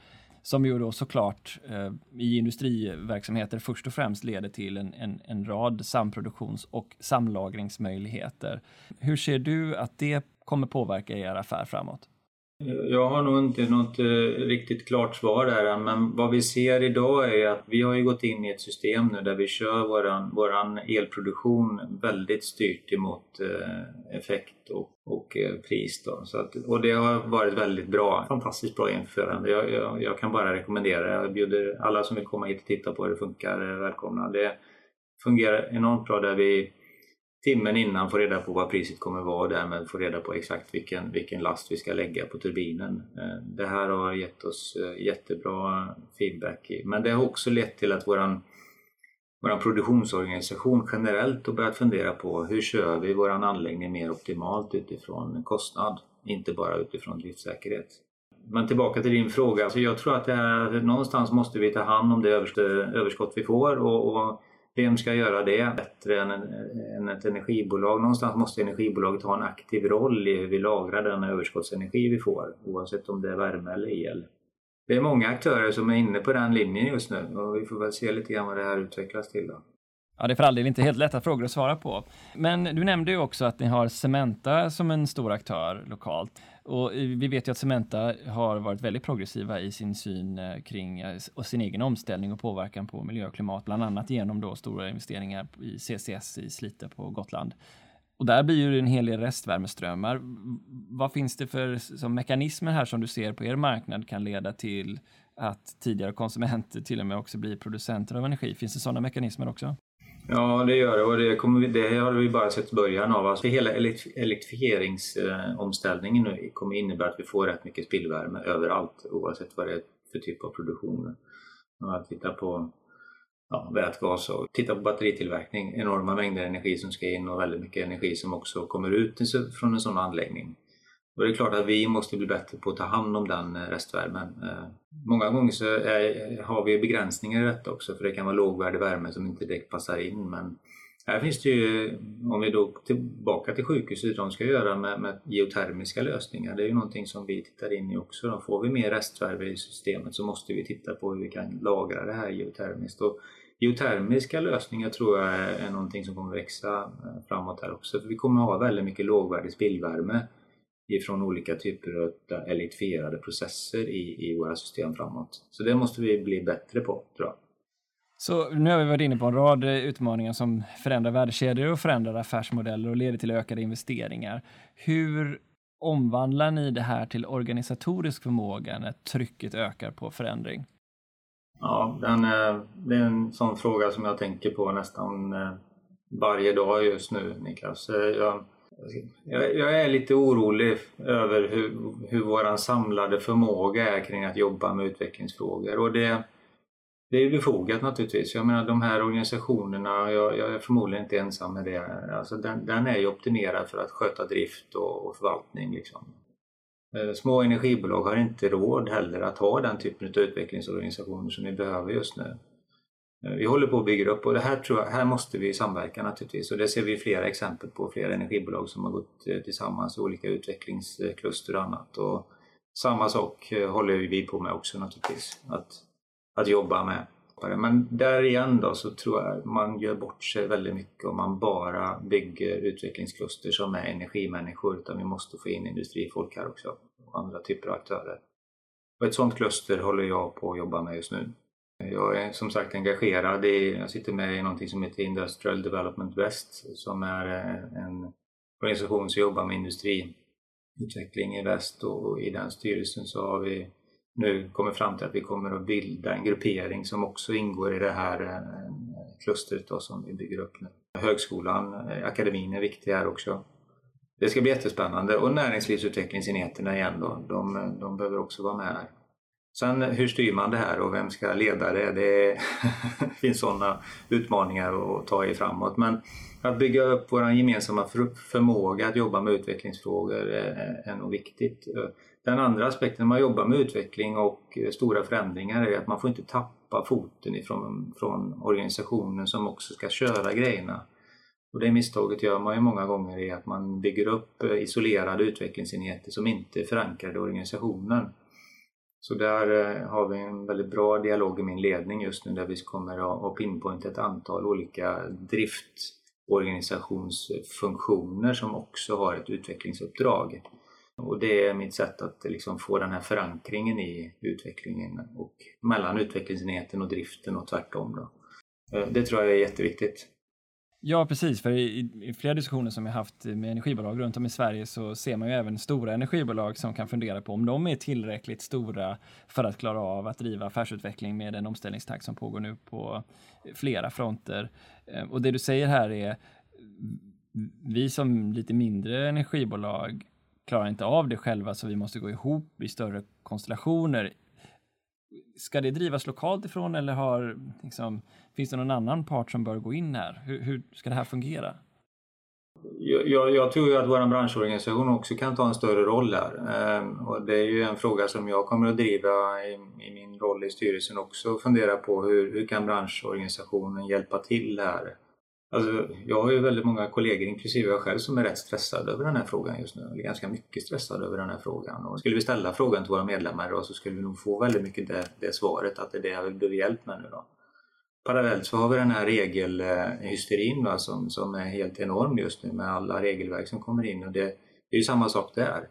som ju då såklart eh, i industriverksamheter först och främst leder till en, en, en rad samproduktions och samlagringsmöjligheter. Hur ser du att det kommer påverka er affär framåt? Jag har nog inte något eh, riktigt klart svar där än, men vad vi ser idag är att vi har ju gått in i ett system nu där vi kör våran, våran elproduktion väldigt styrt emot eh, effekt och, och eh, pris. Då. Så att, och det har varit väldigt bra, fantastiskt bra införande. Jag, jag, jag, kan bara rekommendera det. Jag bjuder alla som vill komma hit och titta på hur det funkar välkomna. Det fungerar enormt bra där vi timmen innan få reda på vad priset kommer vara och därmed få reda på exakt vilken, vilken last vi ska lägga på turbinen. Eh, det här har gett oss eh, jättebra feedback. Men det har också lett till att våran, våran produktionsorganisation generellt har börjat fundera på hur kör vi våran anläggning mer optimalt utifrån kostnad, inte bara utifrån driftsäkerhet. Men tillbaka till din fråga, alltså jag tror att det här, någonstans måste vi ta hand om det överskott vi får och, och vem ska göra det bättre än, än ett energibolag? Någonstans måste energibolaget ha en aktiv roll i hur vi lagrar den överskottsenergi vi får oavsett om det är värme eller el. Det är många aktörer som är inne på den linjen just nu och vi får väl se lite grann vad det här utvecklas till. Då. Ja, det är för all del inte helt lätta frågor att svara på. Men du nämnde ju också att ni har Cementa som en stor aktör lokalt. Och vi vet ju att Cementa har varit väldigt progressiva i sin syn eh, kring eh, och sin egen omställning och påverkan på miljö och klimat, bland annat genom då stora investeringar i CCS i Slite på Gotland. Och där blir ju en hel del restvärmeströmmar. Vad finns det för som mekanismer här som du ser på er marknad kan leda till att tidigare konsumenter till och med också blir producenter av energi? Finns det sådana mekanismer också? Ja, det gör det och det, kommer vi, det har vi bara sett början av. Alltså hela elektrifieringsomställningen nu kommer innebära att vi får rätt mycket spillvärme överallt oavsett vad det är för typ av produktion. Om man tittar på ja, vätgas och tittar på batteritillverkning, enorma mängder energi som ska in och väldigt mycket energi som också kommer ut från en sån anläggning. Och det är klart att vi måste bli bättre på att ta hand om den eh, restvärmen. Eh, många gånger så är, har vi begränsningar i detta också för det kan vara lågvärdig värme som inte direkt passar in. Men här finns det ju, om vi då tillbaka till sjukhuset, de ska göra med, med geotermiska lösningar. Det är ju någonting som vi tittar in i också. Då får vi mer restvärme i systemet så måste vi titta på hur vi kan lagra det här geotermiskt. Och geotermiska lösningar tror jag är någonting som kommer växa eh, framåt här också. För vi kommer ha väldigt mycket lågvärdig spillvärme ifrån olika typer av elektrifierade processer i, i våra system framåt. Så det måste vi bli bättre på, tror jag. Så nu har vi varit inne på en rad utmaningar som förändrar värdekedjor och förändrar affärsmodeller och leder till ökade investeringar. Hur omvandlar ni det här till organisatorisk förmåga när trycket ökar på förändring? Ja, den, eh, det är en sån fråga som jag tänker på nästan eh, varje dag just nu, Niklas. Eh, jag, jag, är lite orolig över hur, hur vår samlade förmåga är kring att jobba med utvecklingsfrågor. Och det, det är befogat naturligtvis. Jag menar de här organisationerna, jag, jag är förmodligen inte ensam med det. Alltså den, den är ju optimerad för att sköta drift och, och förvaltning. Liksom. Eh, små energibolag har inte råd heller att ha den typen av utvecklingsorganisationer som vi behöver just nu. Eh, vi håller på att bygga upp och det här, tror jag, här måste vi samverka naturligtvis och det ser vi flera exempel på, flera energibolag som har gått eh, tillsammans i olika utvecklingskluster och annat. Och samma sak eh, håller vi på med också naturligtvis, att, att jobba med. Men där igen då så tror jag man gör bort sig väldigt mycket om man bara bygger utvecklingskluster som är energimänniskor utan vi måste få in industrifolk här också och andra typer av aktörer. Och ett sådant kluster håller jag på att jobba med just nu. Jag är som sagt engagerad i, jag sitter med i någonting som heter Industrial Development West som är eh, en organisation som jobbar med industriutveckling i väst och i den styrelsen så har vi nu kommit fram till att vi kommer att bilda en gruppering som också ingår i det här eh, klustret då, som vi bygger upp nu. Högskolan, eh, akademin är viktig här också. Det ska bli jättespännande och näringslivsutvecklingsenheterna igen då, de, de behöver också vara med här. Sen hur styr man det här och vem ska leda det? Det finns sådana utmaningar att ta i framåt. Men att bygga upp vår gemensamma förmåga att jobba med utvecklingsfrågor är, är nog viktigt. Den andra aspekten när man jobbar med utveckling och stora förändringar är att man får inte tappa foten ifrån från organisationen som också ska köra grejerna. Och det misstaget gör man ju många gånger i att man bygger upp eh, isolerade utvecklingsenheter som inte är förankrade i organisationen. Så där eh, har vi en väldigt bra dialog i min ledning just nu där vi kommer att pinpointa ett antal olika driftorganisationsfunktioner som också har ett utvecklingsuppdrag. Och det är mitt sätt att liksom få den här förankringen i utvecklingen och mellan utvecklingsenheten och driften och tvärtom. Då. Eh, det tror jag är jätteviktigt. Ja, precis. För i, i, flera diskussioner som jag haft med energibolag runt om i Sverige så ser man ju även stora energibolag som kan fundera på om de är tillräckligt stora för att klara av att driva affärsutveckling med den omställningstakt som pågår nu på flera fronter. Eh, och det du säger här är vi som lite mindre energibolag klarar inte av det själva så vi måste gå ihop i större konstellationer. Ska det drivas lokalt ifrån eller har, liksom, finns det någon annan part som bör gå in här? Hur, hur ska det här fungera? Jag, jag, tror ju att vår branschorganisation också kan ta en större roll här. Ehm, och det är ju en fråga som jag kommer att driva i, i min roll i styrelsen också. Fundera på hur, hur kan branschorganisationen hjälpa till här? Alltså, jag har ju väldigt många kollegor, inklusive jag själv, som är rätt stressade över den här frågan just nu. Eller ganska mycket stressade över den här frågan. Och skulle vi ställa frågan till våra medlemmar idag så skulle vi nog få väldigt mycket det, det svaret att det är det jag behöver hjälp med nu då. Parallellt så har vi den här regelhysterin eh, va, som, som är helt enorm just nu med alla regelverk som kommer in och det, det är ju samma sak där.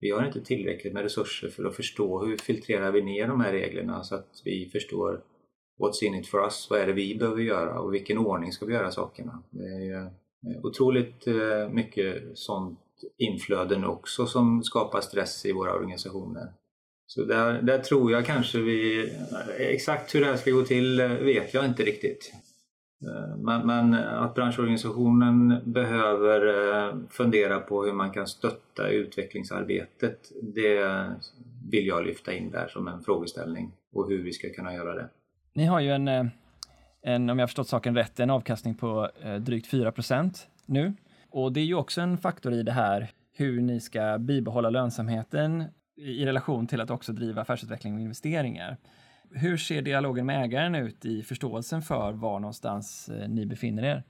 Vi har inte tillräckligt med resurser för att förstå hur filtrerar vi ner de här reglerna så att vi förstår What's in it for us? Vad är det vi behöver göra och vilken ordning ska vi göra sakerna? Det är ju eh, otroligt eh, mycket sånt inflöden också som skapar stress i våra organisationer. Så där, där tror jag kanske vi... Exakt hur det här ska gå till eh, vet jag inte riktigt. Eh, men, men, att branschorganisationen behöver eh, fundera på hur man kan stötta utvecklingsarbetet, det vill jag lyfta in där som en frågeställning och hur vi ska kunna göra det. Ni har ju en, en, om jag förstått saken rätt, en avkastning på drygt 4% nu. Och det är ju också en faktor i det här hur ni ska bibehålla lönsamheten i relation till att också driva affärsutveckling och investeringar. Hur ser dialogen med ägaren ut i förståelsen för var någonstans eh, ni befinner er?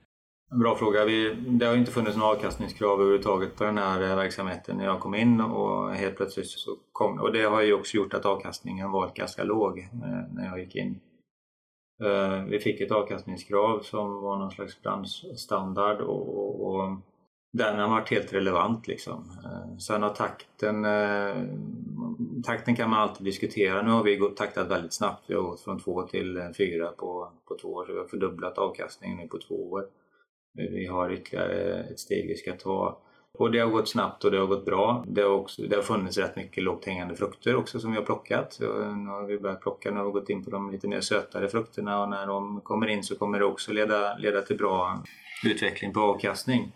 Bra fråga. Vi, det har inte funnits några avkastningskrav överhuvudtaget på den här eh, verksamheten när jag kom in och helt plötsligt så kom och det har ju också gjort att avkastningen varit ganska låg eh, när jag gick in. Vi fick ett avkastningskrav som var någon slags branschstandard och, och den har varit helt relevant. Liksom. Eh, sen har takten, eh, takten kan man alltid diskutera. Nu har vi taktat väldigt snabbt. Vi har gått från två till fyra på, på två år, så vi har fördubblat avkastningen nu på två år. Vi har ytterligare ett steg vi ska ta. Och det har gått snabbt och det har gått bra. Det har, också, det har funnits rätt mycket lågt hängande frukter också som vi har plockat. Nu har vi börjat plocka, nu har vi gått in på de lite mer sötare frukterna och när de kommer in så kommer det också leda, leda till bra utveckling på avkastning.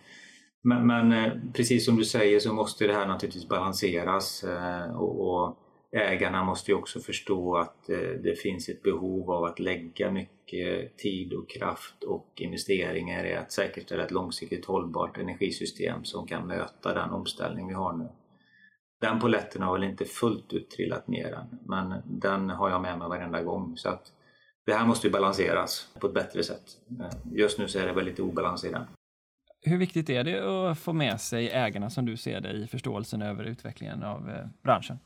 Men, men eh, precis som du säger så måste det här naturligtvis balanseras eh, och, och ägarna måste ju också förstå att eh, det finns ett behov av att lägga mycket tid och kraft och investeringar i att säkerställa ett långsiktigt hållbart energisystem som kan möta den omställning vi har nu. Den poletten har väl inte fullt ut trillat ner än, men den har jag med mig varenda gång. Så att det här måste ju balanseras på ett bättre sätt. Just nu så är det väl lite obalans i den. Hur viktigt är det att få med sig ägarna som du ser det i förståelsen över utvecklingen av eh, branschen?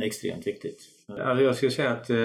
extremt viktigt. Alltså jag skulle säga att eh,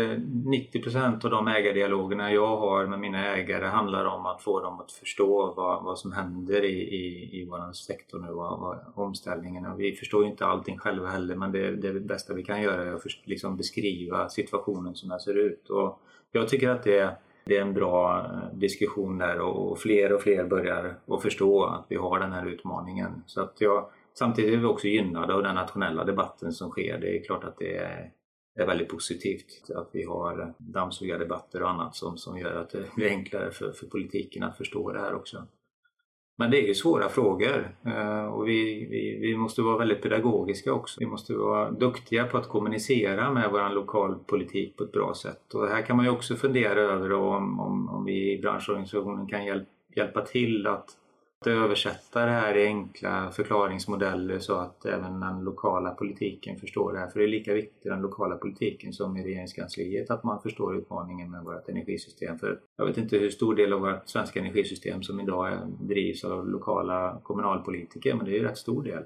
90 procent av de ägardialogerna jag har med mina ägare handlar om att få dem att förstå vad, vad som händer i, i, i vår sektor nu, vad, vad omställningen. Och vi förstår ju inte allting själva heller men det, det bästa vi kan göra är att först, liksom beskriva situationen som den ser ut. Och jag tycker att det, det är en bra eh, diskussion där och fler och fler börjar att förstå att vi har den här utmaningen. Så att jag, Samtidigt är vi också gynnade av den nationella debatten som sker. Det är klart att det är, är väldigt positivt att vi har dammsugardebatter och annat som, som gör att det blir enklare för, för politiken att förstå det här också. Men det är ju svåra frågor eh, och vi, vi, vi måste vara väldigt pedagogiska också. Vi måste vara duktiga på att kommunicera med vår lokalpolitik på ett bra sätt. Och här kan man ju också fundera över om, om, om vi i branschorganisationen kan hjälp, hjälpa till att att översätta det här i enkla förklaringsmodeller så att även den lokala politiken förstår det här. För det är lika viktigt i den lokala politiken som i regeringskansliet att man förstår utmaningen med vårt energisystem. För jag vet inte hur stor del av vårt svenska energisystem som idag drivs av lokala kommunalpolitiker, men det är ju rätt stor del.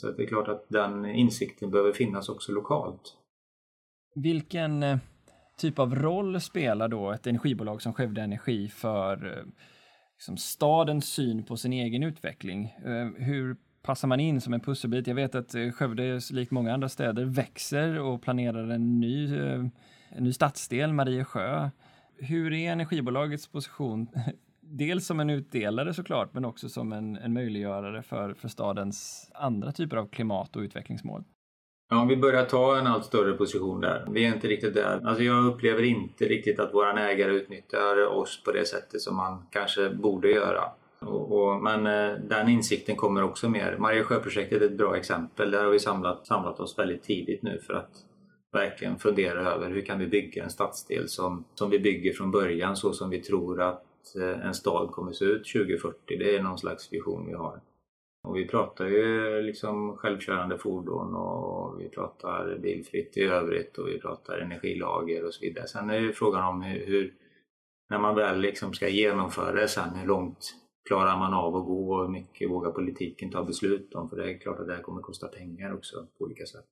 Så det är klart att den insikten behöver finnas också lokalt. Vilken eh, typ av roll spelar då ett energibolag som Skövde Energi för eh, liksom stadens syn på sin egen utveckling. Eh, hur passar man in som en pusselbit? Jag vet att eh, Skövde, likt många andra städer, växer och planerar en ny, eh, en ny stadsdel, Mariesjö. Hur är energibolagets position dels som en utdelare såklart, men också som en, en möjliggörare för, för stadens andra typer av klimat och utvecklingsmål. Ja, vi börjar ta en allt större position där. Vi är inte riktigt där. Alltså jag upplever inte riktigt att våra ägare utnyttjar oss på det sättet som man kanske borde göra. Och, och, men eh, den insikten kommer också mer. Mariasjöprojektet är ett bra exempel. Där har vi samlat, samlat oss väldigt tidigt nu för att verkligen fundera över hur kan vi bygga en stadsdel som, som vi bygger från början så som vi tror att Eh, en stad kommer se ut 2040. Det är någon slags vision vi har. Och vi pratar ju liksom självkörande fordon och vi pratar bilfritt i övrigt och vi pratar energilager och så vidare. Sen är det frågan om hur, hur när man väl liksom ska genomföra det sen, hur långt klarar man av att gå och hur mycket vågar politiken ta beslut om? För det är klart att det här kommer kosta pengar också på olika sätt.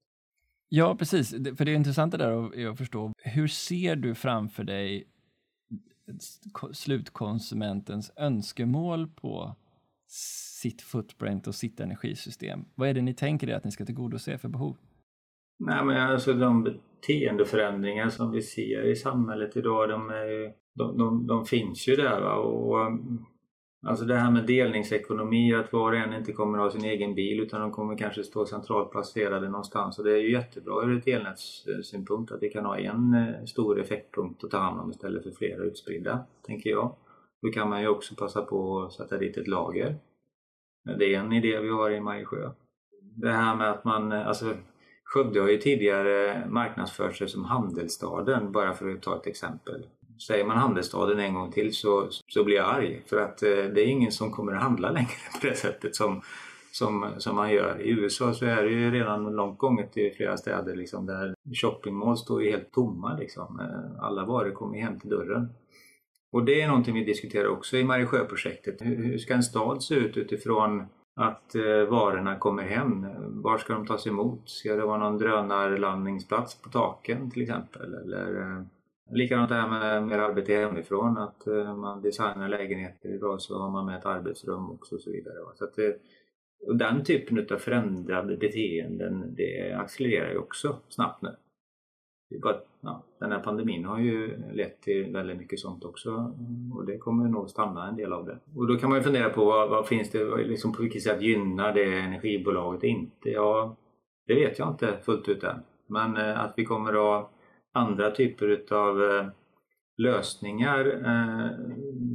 Ja, precis. För det är intressant det där att förstå. Hur ser du framför dig slutkonsumentens önskemål på sitt footprint och sitt energisystem? Vad är det ni tänker er att ni ska tillgodose för behov? Nej, men alltså de beteendeförändringar som vi ser i samhället idag, de, är, de, de, de finns ju där. Va? Och um, Alltså det här med delningsekonomi, att var och en inte kommer att ha sin egen bil utan de kommer kanske stå centralt placerade någonstans. Och det är ju jättebra ur ett elnätssynpunkt att vi kan ha en eh, stor effektpunkt att ta hand om istället för flera utspridda, tänker jag. Då kan man ju också passa på att sätta dit ett lager. Det är en idé vi har i Majsjö. Det här med att man, alltså Skövde har ju tidigare marknadsfört sig som handelsstaden, bara för att ta ett exempel. Säger man handelsstaden en gång till så, så blir jag arg för att eh, det är ingen som kommer att handla längre på det sättet som, som, som man gör. I USA så är det ju redan långt gånget i flera städer liksom, där shoppingmål står ju helt tomma. Liksom. Eh, alla varor kommer hem till dörren. Och det är någonting vi diskuterar också i Mariesjöprojektet. Hur, hur ska en stad se ut utifrån att eh, varorna kommer hem? Var ska de tas emot? Ska det vara någon drönarlandningsplats på taken till exempel? Eller eh, Likadant det här med mer arbete hemifrån, att eh, man designar lägenheter idag så har man med ett arbetsrum också och så vidare. Så att det, och den typen av förändrade beteenden det accelererar ju också snabbt nu. Det bara, ja, den här pandemin har ju lett till väldigt mycket sånt också och det kommer nog stanna en del av det. Och då kan man ju fundera på vad, vad finns det, liksom på vilket sätt gynnar det energibolaget inte? Ja, det vet jag inte fullt ut än. Men eh, att vi kommer att ha andra typer utav eh, lösningar, eh,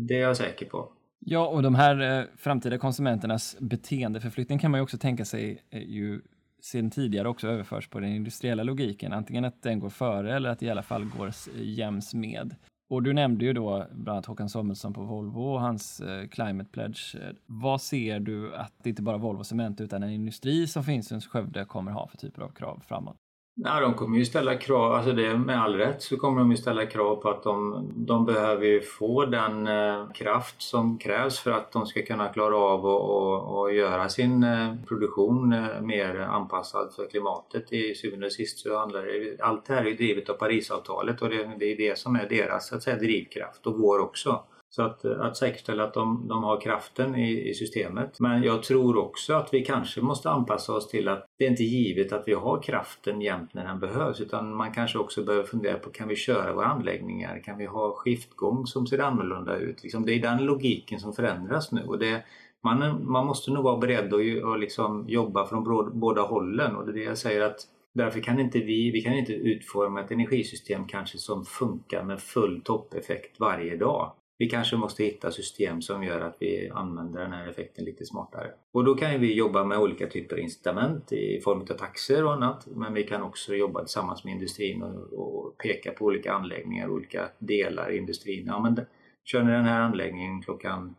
det är jag säker på. Ja, och de här eh, framtida konsumenternas beteendeförflyttning kan man ju också tänka sig eh, ju sedan tidigare också överförs på den industriella logiken. Antingen att den går före eller att det i alla fall går jäms med. Och du nämnde ju då bland annat Håkan Samuelsson på Volvo och hans eh, Climate Pledge. Vad ser du att det inte bara Volvo Cement utan en industri som finns i Skövde kommer ha för typer av krav framåt? Nej, de kommer ju ställa krav, alltså det med all rätt så kommer de ju ställa krav på att de, de behöver ju få den eh, kraft som krävs för att de ska kunna klara av att göra sin eh, produktion eh, mer anpassad för klimatet. I syvende och sist så handlar det, allt det här är ju drivet av Parisavtalet och det, det är det som är deras så att säga, drivkraft och vår också. Så att, eh, att säkerställa att de, de har kraften i, i, systemet. Men jag tror också att vi kanske måste anpassa oss till att det är inte givet att vi har kraften jämt när den behövs utan man kanske också behöver fundera på kan vi köra våra anläggningar? Kan vi ha skiftgång som ser annorlunda ut? Liksom, det är den logiken som förändras nu och det, man, man måste nog vara beredd att och liksom jobba från båda hållen och det är det jag säger att Därför kan inte vi, vi kan inte utforma ett energisystem kanske som funkar med full toppeffekt varje dag. Vi kanske måste hitta system som gör att vi använder den här effekten lite smartare. Och då kan vi jobba med olika typer av incitament i form av taxer och annat. Men vi kan också jobba tillsammans med industrin och, peka på olika anläggningar, olika delar i industrin. Ja, men kör ni den här anläggningen klockan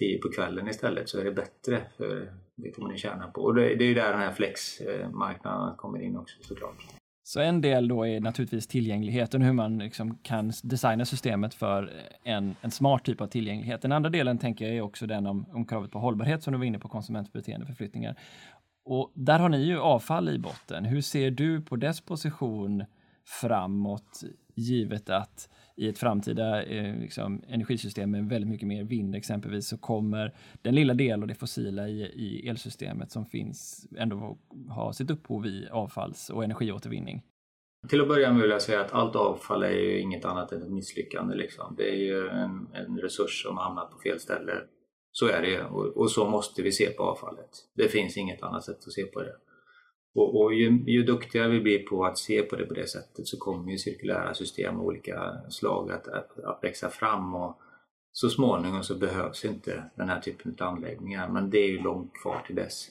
10 på kvällen istället så är det bättre för det kommer ni tjäna på. Och det är ju där den här flexmarknaden kommer in också såklart. Så en del då är naturligtvis tillgängligheten, hur man liksom kan designa systemet för en, en smart typ av tillgänglighet. Den andra delen tänker jag är också den om, om kravet på hållbarhet som du var inne på, konsumentbeteendeförflyttningar. Och där har ni ju avfall i botten. Hur ser du på dess position framåt, givet att i ett framtida eh, liksom, energisystem med väldigt mycket mer vind exempelvis så kommer den lilla del av det fossila i, i elsystemet som finns ändå ha sitt upphov i avfalls och energiåtervinning. Till att börja med vill jag säga att allt avfall är ju inget annat än ett misslyckande. Liksom. Det är ju en, en resurs som hamnat på fel ställe. Så är det och, och så måste vi se på avfallet. Det finns inget annat sätt att se på det. Och, och ju, ju, duktigare vi blir på att se på det på det sättet så kommer ju cirkulära system av olika slag att, att, att växa fram och så småningom så behövs inte den här typen av anläggningar men det är ju långt kvar till dess.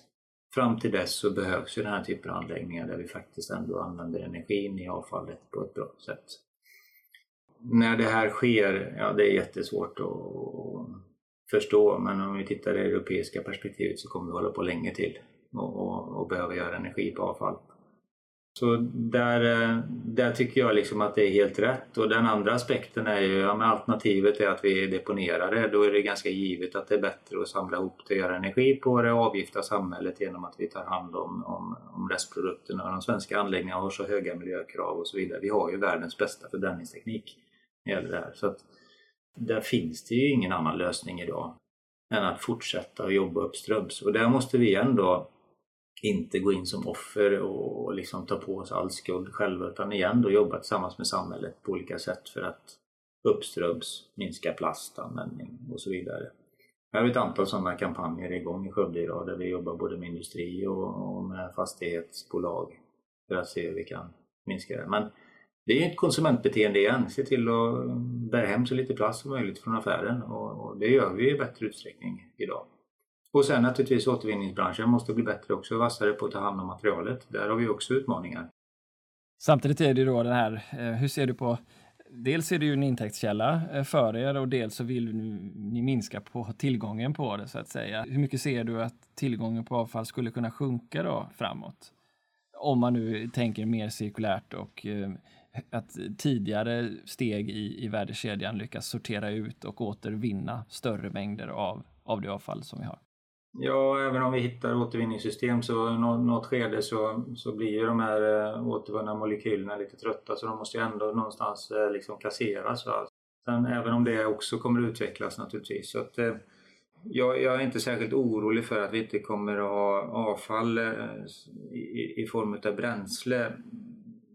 Fram till dess så behövs ju den här typen av anläggningar där vi faktiskt ändå använder energin i avfallet på ett bra sätt. När det här sker, ja det är jättesvårt att förstå men om vi tittar i det europeiska perspektivet så kommer vi hålla på länge till och, och, och behöver göra energi på avfall. Så där, eh, där tycker jag liksom att det är helt rätt. Och den andra aspekten är ju, ja, alternativet är att vi deponerar det. Då är det ganska givet att det är bättre att samla ihop det och göra energi på det och avgifta samhället genom att vi tar hand om, om, om restprodukterna. De svenska anläggningarna har så höga miljökrav och så vidare. Vi har ju världens bästa förbränningsteknik när det gäller det här. Så att där finns det ju ingen annan lösning idag än att fortsätta att jobba uppströms. Och där måste vi ändå inte gå in som offer och liksom ta på oss all skuld själva utan igen då jobba tillsammans med samhället på olika sätt för att uppströms minska plastanvändning och så vidare. Vi har ett antal sådana kampanjer igång i Skövde idag där vi jobbar både med industri och med fastighetsbolag för att se hur vi kan minska det. Men det är ett konsumentbeteende igen, se till att bära hem så lite plast som möjligt från affären och det gör vi i bättre utsträckning idag. Och sen naturligtvis återvinningsbranschen måste bli bättre också, vassare på att ta hand om materialet. Där har vi också utmaningar. Samtidigt är det ju då den här, eh, hur ser du på Dels är det ju en intäktskälla eh, för er och dels så vill ni minska på tillgången på det så att säga. Hur mycket ser du att tillgången på avfall skulle kunna sjunka då framåt? Om man nu tänker mer cirkulärt och eh, att tidigare steg i, i värdekedjan lyckas sortera ut och återvinna större mängder av, av det avfall som vi har. Ja, även om vi hittar återvinningssystem så i något skede så, så blir ju de här eh, återvunna molekylerna lite trötta så de måste ju ändå någonstans eh, liksom kasseras. Va? Sen även om det också kommer att utvecklas naturligtvis. Så att, eh, jag, jag, är inte särskilt orolig för att vi inte kommer att ha avfall i, i form av bränsle.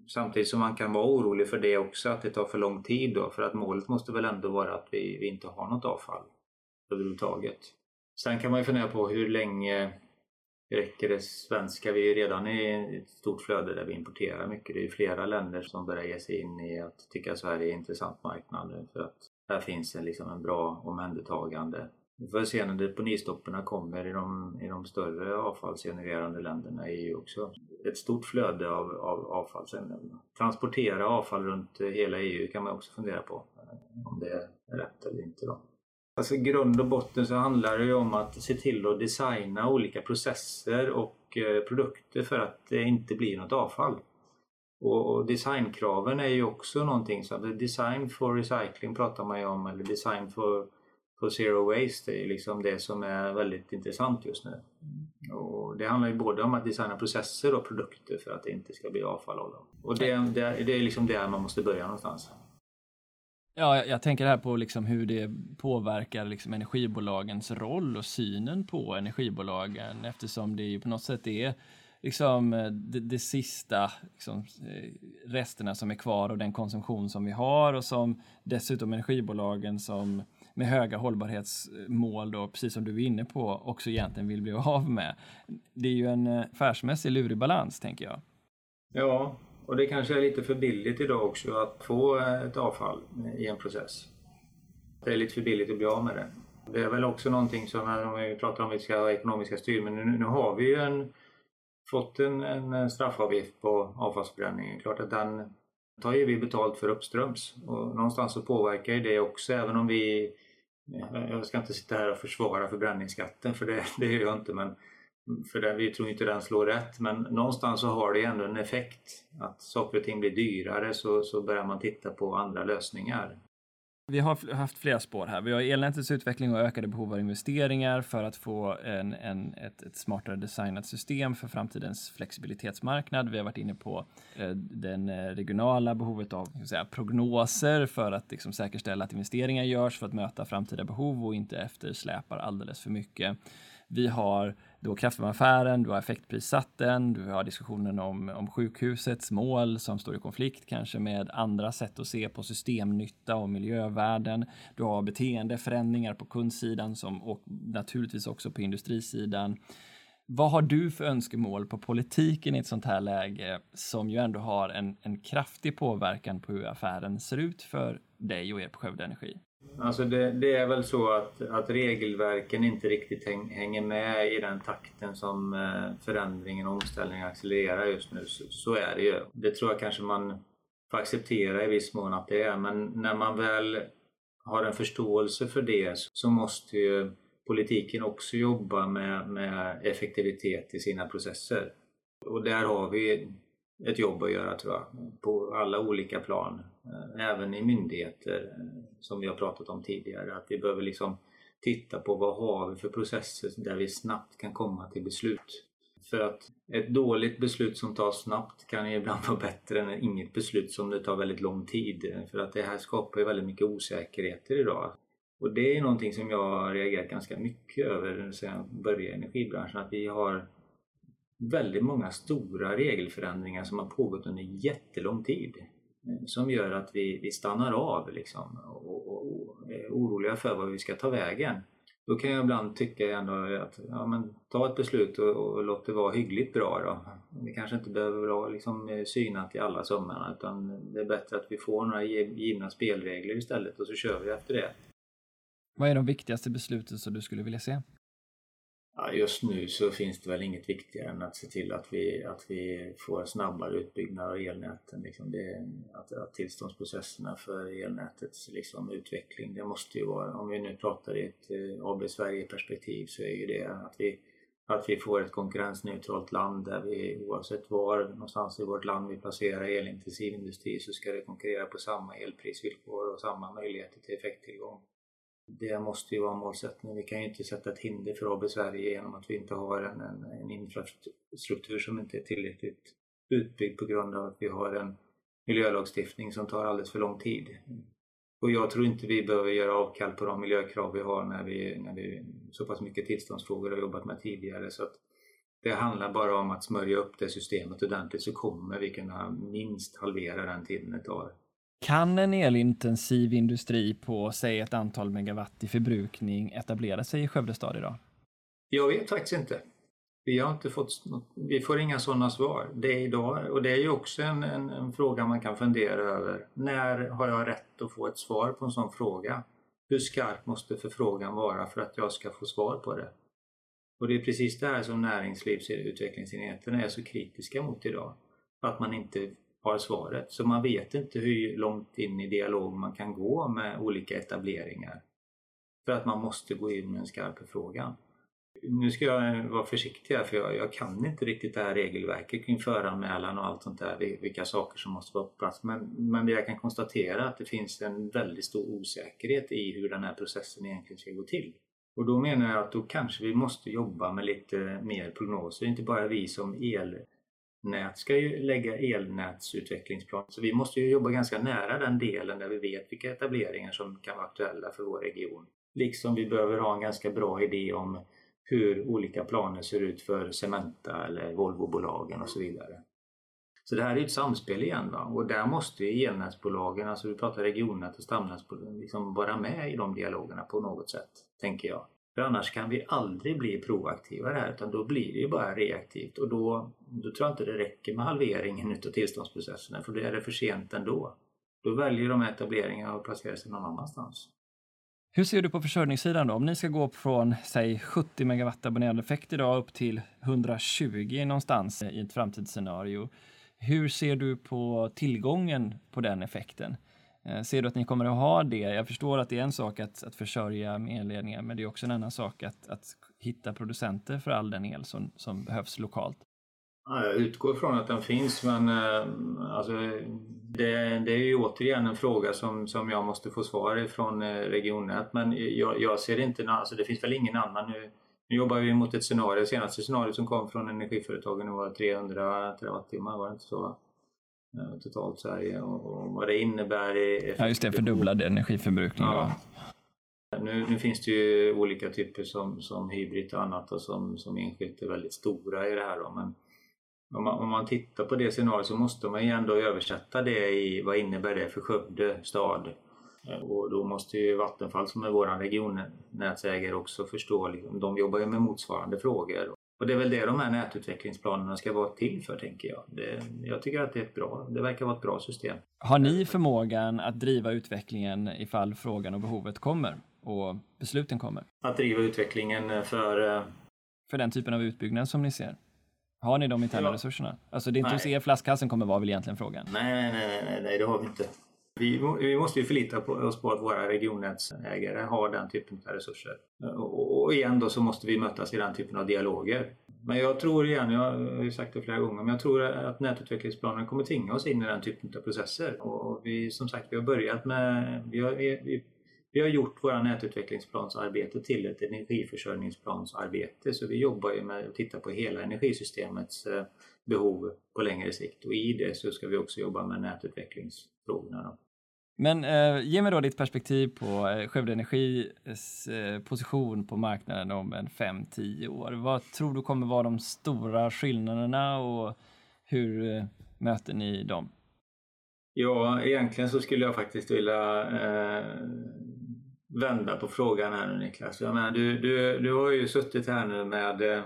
Samtidigt som man kan vara orolig för det också, att det tar för lång tid då. För att målet måste väl ändå vara att vi, vi inte har något avfall överhuvudtaget. Sen kan man ju fundera på hur länge räcker det svenska? Vi är ju redan i ett stort flöde där vi importerar mycket. Det är flera länder som börjar ge sig in i att tycka att Sverige är en intressant marknad för att här finns en, liksom en bra omhändertagande. Vi får se när deponistoppen kommer i de, i de större avfallsgenererande länderna i EU också. Ett stort flöde av, av avfallsämnen. Transportera avfall runt hela EU kan man också fundera på eh, om det är rätt eller inte. Då. Alltså i grund och botten så handlar det ju om att se till att designa olika processer och eh, produkter för att det inte blir något avfall. Och designkraven är ju också någonting som, design for recycling pratar man ju om eller design for, for zero waste det är liksom det som är väldigt intressant just nu. Och det handlar ju både om att designa processer och produkter för att det inte ska bli avfall av dem. Och det, det, det är liksom där man måste börja någonstans. Ja, jag tänker här på liksom hur det påverkar liksom energibolagens roll och synen på energibolagen eftersom det ju på något sätt är liksom eh, det, det sista liksom, eh, resterna som är kvar av den konsumtion som vi har och som dessutom energibolagen som med höga hållbarhetsmål då, precis som du var inne på, också egentligen vill bli av med. Det är ju en eh, affärsmässig lurig balans, tänker jag. Ja, och det kanske är lite för billigt idag också att få eh, ett avfall i en process. Det är lite för billigt att bli av med det. Det är väl också någonting som, eh, om vi pratar om vi ska ha ekonomiska styrmedel, nu, nu har vi ju en, fått en, en straffavgift på avfallsförbränning. Klart att den tar ju vi betalt för uppströms och någonstans så påverkar ju det också även om vi jag ska inte sitta här och försvara förbränningsskatten för det, det gör jag inte men för det, vi tror inte den slår rätt men någonstans så har det ändå en effekt. Att saker och ting blir dyrare så, så börjar man titta på andra lösningar. Vi har haft flera spår här. Vi har elnätets utveckling och ökade behov av investeringar för att få en, en, ett, ett smartare designat system för framtidens flexibilitetsmarknad. Vi har varit inne på eh, den eh, regionala behovet av säga, prognoser för att liksom, säkerställa att investeringar görs för att möta framtida behov och inte eftersläpar alldeles för mycket. Vi har då kraftvärmeaffären, du har effektprissatten, du har diskussionen om, om sjukhusets mål som står i konflikt kanske med andra sätt att se på systemnytta och miljövärden. Du har beteendeförändringar på kundsidan som, och naturligtvis också på industrisidan. Vad har du för önskemål på politiken i ett sånt här läge som ju ändå har en, en kraftig påverkan på hur affären ser ut för dig och er på Skövde Energi? Alltså det, det, är väl så att, att regelverken inte riktigt häng, hänger med i den takten som eh, förändringen och omställningen accelererar just nu. Så, så, är det ju. Det tror jag kanske man får acceptera i viss mån att det är. Men när man väl har en förståelse för det så måste ju politiken också jobba med, med effektivitet i sina processer. Och där har vi ett jobb att göra tror jag, på alla olika plan. Eh, även i myndigheter eh, som vi har pratat om tidigare. Att vi behöver liksom titta på vad har vi för processer där vi snabbt kan komma till beslut. För att ett dåligt beslut som tas snabbt kan ibland vara bättre än inget beslut som det tar väldigt lång tid. För att det här skapar ju väldigt mycket osäkerheter idag. Och det är någonting som jag har reagerat ganska mycket över sedan jag började i energibranschen. Att vi har väldigt många stora regelförändringar som har pågått under jättelång tid. Eh, som gör att vi, vi stannar av liksom, och, och, och, är oroliga för vad vi ska ta vägen. Då kan jag ibland tycka ändå att ja, men, ta ett beslut och, och låt det vara hyggligt bra. Då. Det kanske inte behöver vara liksom, eh, synat i alla sömmarna utan det är bättre att vi får några givna spelregler istället och så kör vi efter det. Vad är de viktigaste besluten som du skulle vilja se? Ja, just nu så finns det väl inget viktigare än att se till att vi, att vi får snabbare utbyggnad av elnäten. Liksom det, att, att tillståndsprocesserna för elnätets liksom, utveckling, det måste ju vara, om vi nu pratar i ett eh, AB Sverige-perspektiv så är ju det att vi, att vi får ett konkurrensneutralt land där vi oavsett var någonstans i vårt land vi placerar elintensiv industri så ska det konkurrera på samma elprisvillkor och samma möjligheter till effekttillgång det måste ju vara målsättningen. Vi kan ju inte sätta ett hinder för AB Sverige genom att vi inte har en, en, en infrastruktur som inte är tillräckligt utbyggd på grund av att vi har en miljölagstiftning som tar alldeles för lång tid. Och jag tror inte vi behöver göra avkall på de miljökrav vi har när vi, när vi så pass mycket tillståndsfrågor har jobbat med tidigare. Så att det handlar bara om att smörja upp det systemet ordentligt så kommer vi kunna minst halvera den tiden det tar. Kan en elintensiv industri på, säg ett antal megawatt i förbrukning etablera sig i Skövde stad idag? Jag vet faktiskt inte. Vi har inte fått vi får inga sådana svar. Det är idag, och det är ju också en, en, en, fråga man kan fundera över. När har jag rätt att få ett svar på en sån fråga? Hur skarp måste förfrågan vara för att jag ska få svar på det? Och det är precis det här som näringslivsutvecklingsenheterna är så kritiska mot idag. Att man inte har svaret. Så man vet inte hur långt in i dialog man kan gå med olika etableringar. För att man måste gå in med en skarp förfrågan. Nu ska jag vara försiktig här för jag, jag, kan inte riktigt det här regelverket kring föranmälan och allt sånt där, vilka saker som måste vara på plats. Men, men jag kan konstatera att det finns en väldigt stor osäkerhet i hur den här processen egentligen ska gå till. Och då menar jag att då kanske vi måste jobba med lite mer prognoser, inte bara vi som el nät ska ju lägga elnätsutvecklingsplan. Så vi måste ju jobba ganska nära den delen där vi vet vilka etableringar som kan vara aktuella för vår region. Liksom vi behöver ha en ganska bra idé om hur olika planer ser ut för Cementa eller Volvobolagen och så vidare. Så det här är ett samspel igen va? och där måste ju elnätsbolagen, alltså vi pratar regionnät och stamnätsbolag, liksom vara med i de dialogerna på något sätt, tänker jag. För annars kan vi aldrig bli proaktiva här utan då blir det ju bara reaktivt och då, då tror jag inte det räcker med halveringen utav tillståndsprocesserna för då är det för sent ändå. Då väljer de etableringarna att placera sig någon annanstans. Hur ser du på försörjningssidan då? Om ni ska gå från säg 70 megawatt abonnerad effekt idag upp till 120 någonstans i ett framtidsscenario. Hur ser du på tillgången på den effekten? Eh, ser du att ni kommer att ha det? Jag förstår att det är en sak att, att försörja med elledningar, men det är också en annan sak att, att hitta producenter för all den el som, som behövs lokalt. Ja, jag utgår från att den finns men eh, alltså, det, det, är ju återigen en fråga som, som jag måste få svar ifrån eh, regionnät men jag, jag ser inte, alltså det finns väl ingen annan nu. Nu jobbar vi mot ett scenario, senaste scenariot som kom från energiföretagen var 300 terawattimmar var det inte så? Eh, totalt Sverige och, och vad det innebär i Ja just det, fördubblad energiförbrukning. Ja. Nu, nu, finns det ju olika typer som, som hybrid och annat och som, som enskilt är väldigt stora i det här då, men om man, om man tittar på det scenariot så måste man ju ändå översätta det i vad innebär det för Skövde stad? Och då måste ju Vattenfall som är vår regionnätsägare också förstå, liksom, de jobbar ju med motsvarande frågor. Och det är väl det de här nätutvecklingsplanerna ska vara till för tänker jag. Det, jag tycker att det är ett bra, det verkar vara ett bra system. Har ni förmågan att driva utvecklingen ifall frågan och behovet kommer och besluten kommer? Att driva utvecklingen för... Eh, för den typen av utbyggnad som ni ser? Har ni de interna ja. resurserna? Alltså det är inte nej. hos er flaskhalsen kommer vara väl egentligen frågan? Nej, nej, nej, nej, nej det har vi inte. Vi, vi måste ju förlita på oss på att våra regionnätsägare har den typen av resurser. Och, och igen då så måste vi mötas i den typen av dialoger. Men jag tror igen, jag har ju sagt det flera gånger, men jag tror att nätutvecklingsplanen kommer tvinga oss in i den typen av processer. Och vi som sagt, vi har börjat med, vi har, vi, vi har gjort våra nätutvecklingsplansarbete till ett energiförsörjningsplansarbete så vi jobbar ju med att titta på hela energisystemets eh, behov på längre sikt och i det så ska vi också jobba med nätutvecklingsfrågorna. Men eh, ge mig då ditt perspektiv på eh, Skövde Energis eh, position på marknaden om en 5-10 år. Vad tror du kommer vara de stora skillnaderna och hur eh, möter ni dem? Ja, egentligen så skulle jag faktiskt vilja eh, vända på frågan här nu Niklas. Jag menar, du, du, du har ju suttit här nu med eh,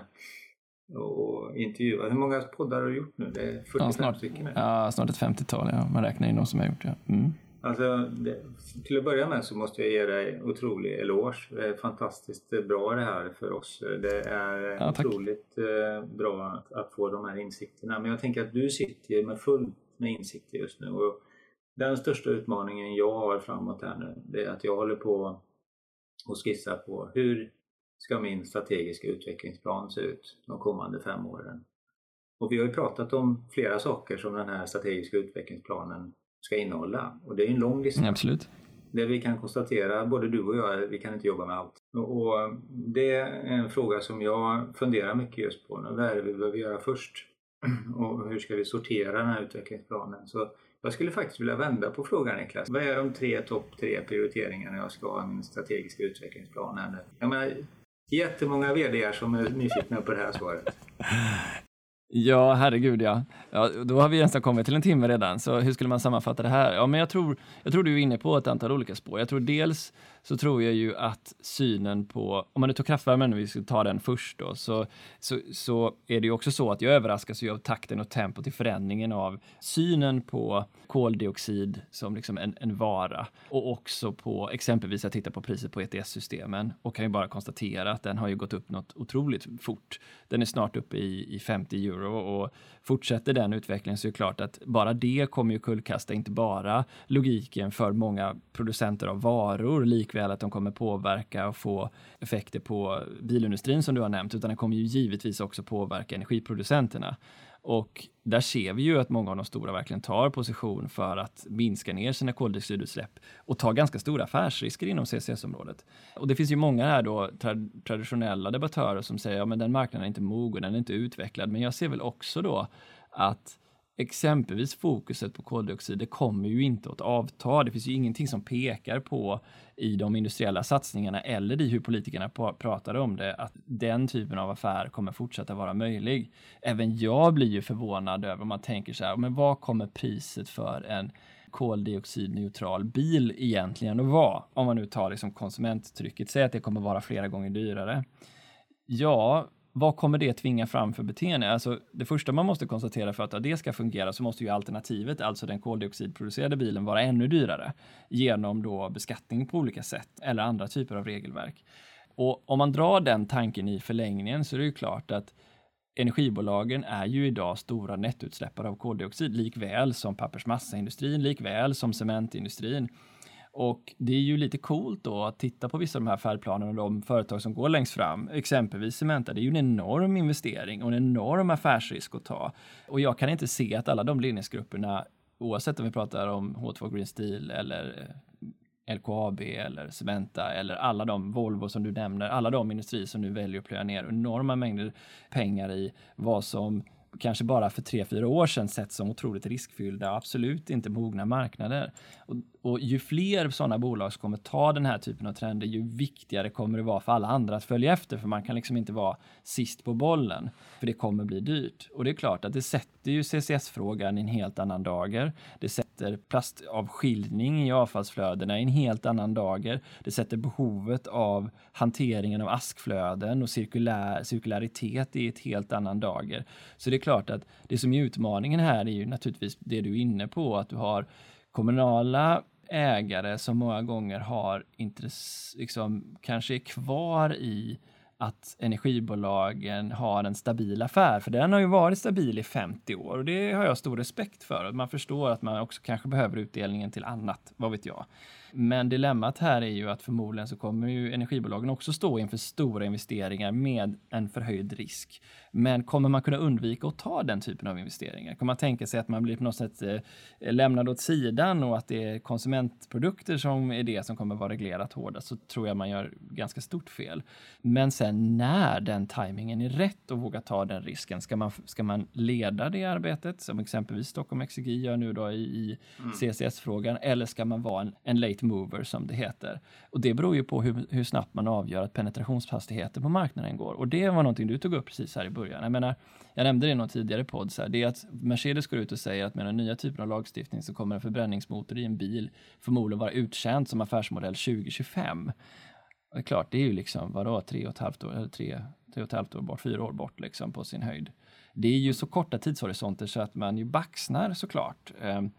och intervjuat. Hur många poddar har du gjort nu? Det är 45 ja, snart, stycken? Ja, snart ett 50-tal. Ja. Man räknar in de som har gjort det. Mm. Alltså, det, till att börja med så måste jag ge dig otrolig eloge. Det är fantastiskt bra det här för oss. Det är ja, otroligt eh, bra att, att, få de här insikterna. Men jag tänker att du sitter med fullt med insikter just nu. Och den största utmaningen jag har framåt här nu, det är att jag håller på och skissar på hur ska min strategiska utvecklingsplan se ut de kommande fem åren? Och vi har ju pratat om flera saker som den här strategiska utvecklingsplanen ska innehålla. Och det är en lång lista. Absolut. Det vi kan konstatera, både du och jag, vi kan inte jobba med allt. Och det är en fråga som jag funderar mycket just på. Vad är det vi behöver göra först? Och hur ska vi sortera den här utvecklingsplanen? Så jag skulle faktiskt vilja vända på frågan Niklas. Vad är de tre topp tre prioriteringarna jag ska ha i min strategiska utvecklingsplan? Jag menar, jättemånga VD som är nyfikna på det här svaret. Ja, herregud ja. ja. Då har vi nästan kommit till en timme redan, så hur skulle man sammanfatta det här? Ja, men jag tror, jag tror du är inne på ett antal olika spår. Jag tror dels så tror jag ju att synen på, om man nu tar kraftvärmen, vi ska ta den först då, så, så, så är det ju också så att jag överraskas ju av takten och tempot i förändringen av synen på koldioxid som liksom en, en vara och också på exempelvis att titta på priset på ETS-systemen och kan ju bara konstatera att den har ju gått upp något otroligt fort. Den är snart uppe i, i 50 euro och fortsätter den utvecklingen så är det klart att bara det kommer ju kullkasta inte bara logiken för många producenter av varor, likväl att de kommer påverka och få effekter på bilindustrin som du har nämnt, utan det kommer ju givetvis också påverka energiproducenterna. Och där ser vi ju att många av de stora verkligen tar position för att minska ner sina koldioxidutsläpp och tar ganska stora affärsrisker inom CCS-området. Och det finns ju många här då tra traditionella debattörer som säger att ja, den marknaden är inte mogen, den är inte utvecklad. Men jag ser väl också då att exempelvis fokuset på koldioxid, det kommer ju inte att avta. Det finns ju ingenting som pekar på i de industriella satsningarna eller i hur politikerna pratar om det, att den typen av affär kommer fortsätta vara möjlig. Även jag blir ju förvånad över om man tänker så här, men vad kommer priset för en koldioxidneutral bil egentligen att vara? Om man nu tar liksom konsumenttrycket, säg att det kommer vara flera gånger dyrare. Ja, vad kommer det tvinga fram för beteende? Alltså, det första man måste konstatera för att det ska fungera så måste ju alternativet, alltså den koldioxidproducerade bilen, vara ännu dyrare genom då beskattning på olika sätt eller andra typer av regelverk. Och om man drar den tanken i förlängningen så är det ju klart att energibolagen är ju idag stora nettoutsläppare av koldioxid likväl som pappersmassaindustrin, likväl som cementindustrin. Och det är ju lite coolt då att titta på vissa av de här färdplanerna och de företag som går längst fram. Exempelvis Cementa, det är ju en enorm investering och en enorm affärsrisk att ta. Och jag kan inte se att alla de ledningsgrupperna, oavsett om vi pratar om H2 Green Steel eller eh, LKAB eller Cementa eller alla de Volvo som du nämner, alla de industrier som nu väljer att plöja ner enorma mängder pengar i vad som kanske bara för tre, fyra år sedan sett som otroligt riskfyllda och absolut inte mogna marknader. Och, och ju fler sådana bolag som kommer ta den här typen av trender, ju viktigare kommer det vara för alla andra att följa efter, för man kan liksom inte vara sist på bollen, för det kommer bli dyrt. Och det är klart att det sätter ju CCS-frågan i en helt annan dager. Det sätter plastavskiljning i avfallsflödena i en helt annan dager. Det sätter behovet av hanteringen av askflöden och cirkulär, cirkularitet i ett helt annan dager. Så det är klart att det som är utmaningen här är ju naturligtvis det du är inne på, att du har kommunala ägare som många gånger har intresse, liksom, kanske är kvar i att energibolagen har en stabil affär, för den har ju varit stabil i 50 år och det har jag stor respekt för. Man förstår att man också kanske behöver utdelningen till annat, vad vet jag. Men dilemmat här är ju att förmodligen så kommer ju energibolagen också stå inför stora investeringar med en förhöjd risk. Men kommer man kunna undvika att ta den typen av investeringar? Kommer man tänka sig att man blir på något sätt eh, lämnad åt sidan och att det är konsumentprodukter som är det som kommer vara reglerat hårdast så tror jag man gör ganska stort fel. Men sen när den tajmingen är rätt och våga ta den risken, ska man, ska man leda det arbetet som exempelvis Stockholm Exergi gör nu då i, i mm. CCS-frågan eller ska man vara en, en late mover som det heter. Och det beror ju på hur, hur snabbt man avgör att penetrationshastigheten på marknaden går. Och det var någonting du tog upp precis här i början. Jag menar, jag nämnde det i någon tidigare podd, så här, det är att Mercedes går ut och säger att med den nya typen av lagstiftning så kommer en förbränningsmotor i en bil förmodligen vara uttjänt som affärsmodell 2025. Och det är klart, det är ju liksom, vadå, tre och ett halvt år, eller tre, tre och ett halvt år bort, fyra år bort liksom på sin höjd. Det är ju så korta tidshorisonter så att man ju baxnar såklart. Ehm,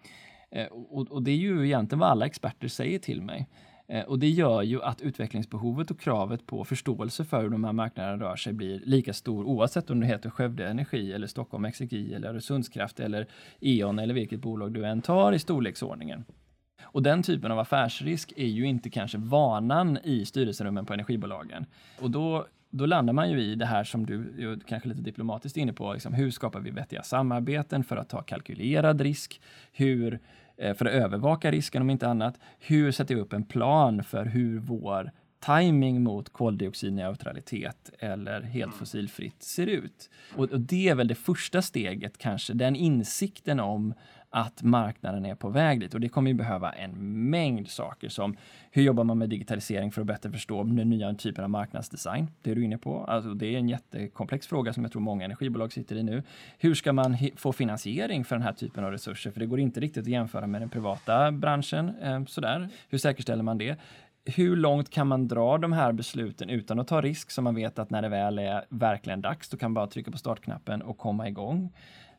eh, och, och, det är ju egentligen vad alla experter säger till mig. Eh, och det gör ju att utvecklingsbehovet och kravet på förståelse för hur de här marknaderna rör sig blir lika stor oavsett om det heter Skövde Energi eller Stockholm Exergi eller Öresundskraft eller E.ON eller vilket bolag du än tar i storleksordningen. Och den typen av affärsrisk är ju inte kanske vanan i styrelserummen på energibolagen. Och då då landar man ju i det här som du kanske lite diplomatiskt är inne på. Liksom, hur skapar vi vettiga samarbeten för att ta kalkylerad risk? Hur, för att övervaka risken om inte annat. Hur sätter vi upp en plan för hur vår timing mot koldioxidneutralitet eller helt fossilfritt ser ut. Och, och, det är väl det första steget kanske, den insikten om att marknaden är på väg dit och det kommer ju behöva en mängd saker som hur jobbar man med digitalisering för att bättre förstå den nya typen av marknadsdesign? Det är du inne på. Alltså, det är en jättekomplex fråga som jag tror många energibolag sitter i nu. Hur ska man få finansiering för den här typen av resurser? För det går inte riktigt att jämföra med den privata branschen. Eh, sådär. Hur säkerställer man det? hur långt kan man dra de här besluten utan att ta risk så man vet att när det väl är verkligen dags, då kan man bara trycka på startknappen och komma igång.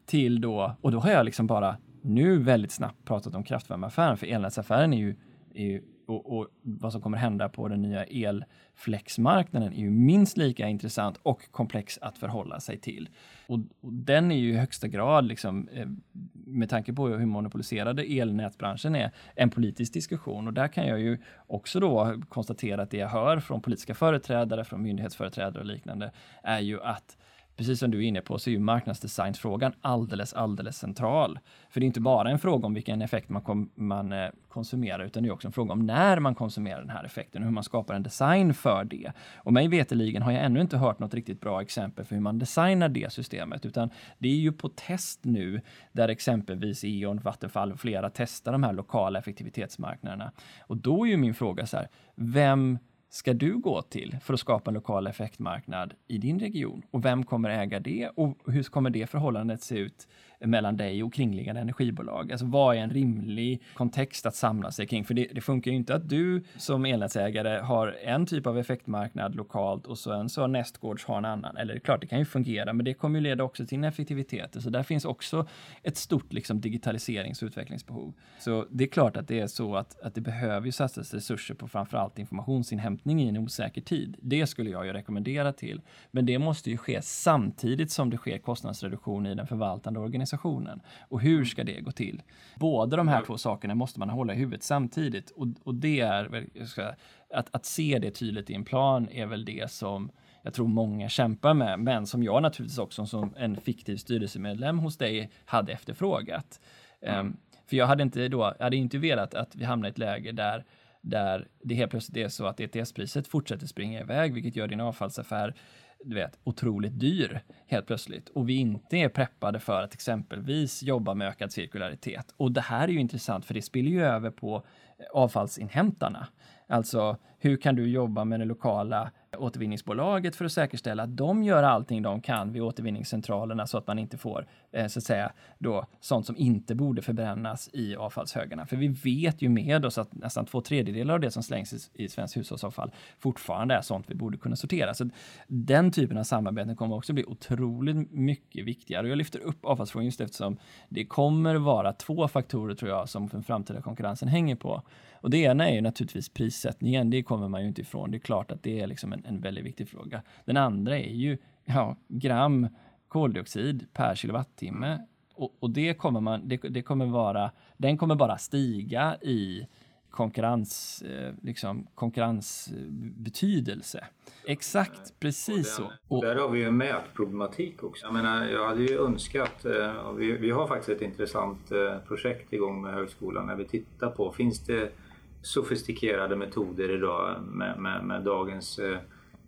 Till då, och då har jag liksom bara nu väldigt snabbt pratat om kraftvärmeaffären, för elnätsaffären är ju, är ju och, och, vad som kommer hända på den nya elflexmarknaden är ju minst lika intressant och komplex att förhålla sig till. Och, och den är ju i högsta grad, liksom, eh, med tanke på hur monopoliserade elnätsbranschen är, en politisk diskussion. Och där kan jag ju också då konstatera att det jag hör från politiska företrädare, från myndighetsföreträdare och liknande, är ju att precis som du är inne på så är ju marknadsdesignsfrågan alldeles, alldeles central. För det är inte bara en fråga om vilken effekt man, kom, man eh, konsumerar, utan det är också en fråga om när man konsumerar den här effekten och hur man skapar en design för det. Och mig veteligen har jag ännu inte hört något riktigt bra exempel för hur man designar det systemet, utan det är ju på test nu där exempelvis E.ON, Vattenfall och flera testar de här lokala effektivitetsmarknaderna. Och då är ju min fråga så här, vem ska du gå till för att skapa en lokal effektmarknad i din region? Och vem kommer äga det? Och hur kommer det förhållandet se ut mellan dig och kringliggande energibolag? Alltså vad är en rimlig kontext att samla sig kring? För det, det funkar ju inte att du som elnätsägare har en typ av effektmarknad lokalt och sen så har nästgårds har en annan. Eller klart, det kan ju fungera, men det kommer ju leda också till ineffektiviteter. Så där finns också ett stort liksom, digitaliserings och utvecklingsbehov. Så det är klart att det är så att, att det behöver ju satsas resurser på framförallt informationsinhämtning i en osäker tid. Det skulle jag ju rekommendera till. Men det måste ju ske samtidigt som det sker kostnadsreduktion i den förvaltande organisationen organisationen. Och hur ska det gå till? Båda de här två sakerna måste man hålla i huvudet samtidigt. Och, och det är, ska, att, att se det tydligt i en plan är väl det som jag tror många kämpar med, men som jag naturligtvis också som en fiktiv styrelsemedlem hos dig hade efterfrågat. Mm. Um, för jag hade inte då, hade inte velat att vi hamnar i ett läge där där det helt plötsligt är så att ETS-priset fortsätter springa iväg, vilket gör din avfallsaffär du vet, otroligt dyr helt plötsligt och vi inte är preppade för att exempelvis jobba med ökad cirkularitet. Och det här är ju intressant för det spiller ju över på avfallsinhämtarna. Alltså, hur kan du jobba med det lokala återvinningsbolaget för att säkerställa att de gör allting de kan vid återvinningscentralerna så att man inte får eh, så att säga då sånt som inte borde förbrännas i avfallshögarna. För vi vet ju med oss att nästan två tredjedelar av det som slängs i, i svenskt hushållsavfall fortfarande är sånt vi borde kunna sortera. Så den typen av samarbeten kommer också bli otroligt mycket viktigare. Och jag lyfter upp avfallsfrågan just eftersom det kommer vara två faktorer tror jag som den framtida konkurrensen hänger på. Och det ena är ju naturligtvis prissättningen. Det kommer man ju inte ifrån. Det är klart att det är liksom en, en väldigt viktig fråga. Den andra är ju ja, gram koldioxid per kilowattimme. Och, och det kommer man, det, det, kommer vara, den kommer bara stiga i konkurrens, eh, liksom konkurrensbetydelse. Exakt, precis så. Och där har vi ju en mätproblematik också. Jag menar, jag hade ju önskat, eh, och vi, vi har faktiskt ett intressant eh, projekt igång med högskolan när vi tittar på, finns det sofistikerade metoder idag med, med, med dagens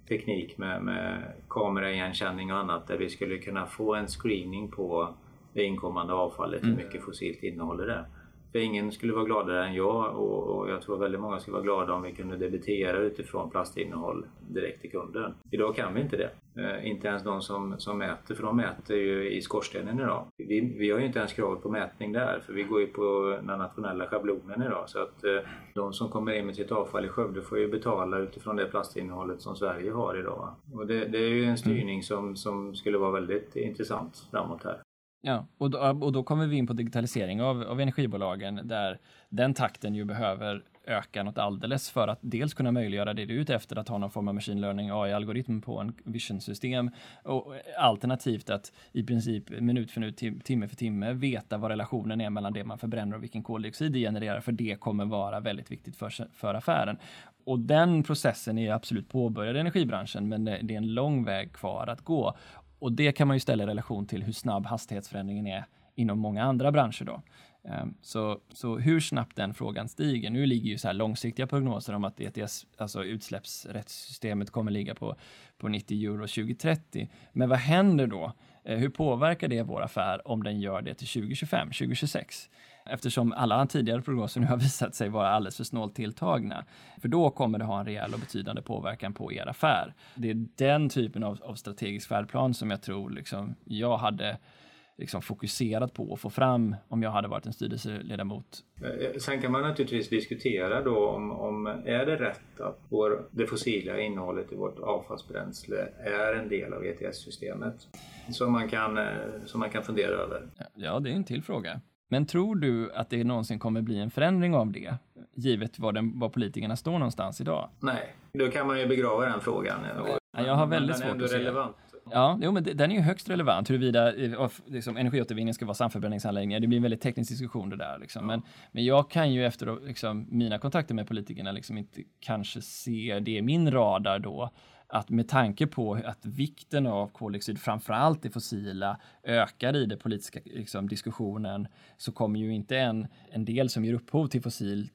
teknik med, med kameraigenkänning och annat där vi skulle kunna få en screening på det inkommande avfallet, mm. hur mycket fossilt innehåller det. För ingen skulle vara gladare än jag och, och, jag tror väldigt många skulle vara glada om vi kunde debitera utifrån plastinnehåll direkt till kunden. Idag kan vi inte det. Eh, inte ens de som, som mäter, för de mäter ju i skorstenen idag. Vi, vi har ju inte ens kravet på mätning där, för vi går ju på den nationella schablonen idag. Så att eh, de som kommer in med sitt avfall i Skövde får ju betala utifrån det plastinnehållet som Sverige har idag. Och det, det är ju en styrning som, som skulle vara väldigt intressant framåt här. Ja, och då, och då kommer vi in på digitalisering av, av energibolagen där den takten ju behöver öka något alldeles för att dels kunna möjliggöra det du är ute efter, att ha någon form av machine learning AI-algoritm på en vision-system och alternativt att i princip minut för minut, timme för timme veta vad relationen är mellan det man förbränner och vilken koldioxid det genererar, för det kommer vara väldigt viktigt för, för affären. Och den processen är absolut påbörjad i energibranschen, men det är en lång väg kvar att gå. Och det kan man ju ställa i relation till hur snabb hastighetsförändringen är inom många andra branscher då. Ehm, så, så hur snabbt den frågan stiger. Nu ligger ju så här långsiktiga prognoser om att ETS, alltså utsläppsrättssystemet kommer ligga på, på 90 euro 2030. Men vad händer då? Eh, hur påverkar det vår affär om den gör det till 2025, 2026? Eftersom alla tidigare prognoser nu har visat sig vara alldeles för snålt tilltagna. För då kommer det ha en rejäl och betydande påverkan på er affär. Det är den typen av, av strategisk färdplan som jag tror liksom, jag hade liksom fokuserat på att få fram om jag hade varit en styrelseledamot. Eh, sen kan man naturligtvis diskutera då om, om är det rätt att vår, det fossila innehållet i vårt avfallsbränsle är en del av ETS-systemet? Som man, kan, eh, som man kan fundera över. Ja, det är en till fråga. Men tror du att det någonsin kommer bli en förändring av det, givet var, den, var politikerna står någonstans idag? Nej, då kan man ju begrava den frågan. Ja, jag har väldigt svårt att se. Relevant. Ja, jo, men den är ju högst relevant huruvida eh, liksom, energiåtervinning ska vara samförbränningsanläggningar. Det blir en väldigt teknisk diskussion det där. Liksom. Ja. Men, men jag kan ju efter liksom, mina kontakter med politikerna liksom inte kanske se det i min radar då att med tanke på att vikten av koldioxid, framförallt det fossila, ökar i den politiska liksom, diskussionen så kommer ju inte en, en del som ger upphov till fossil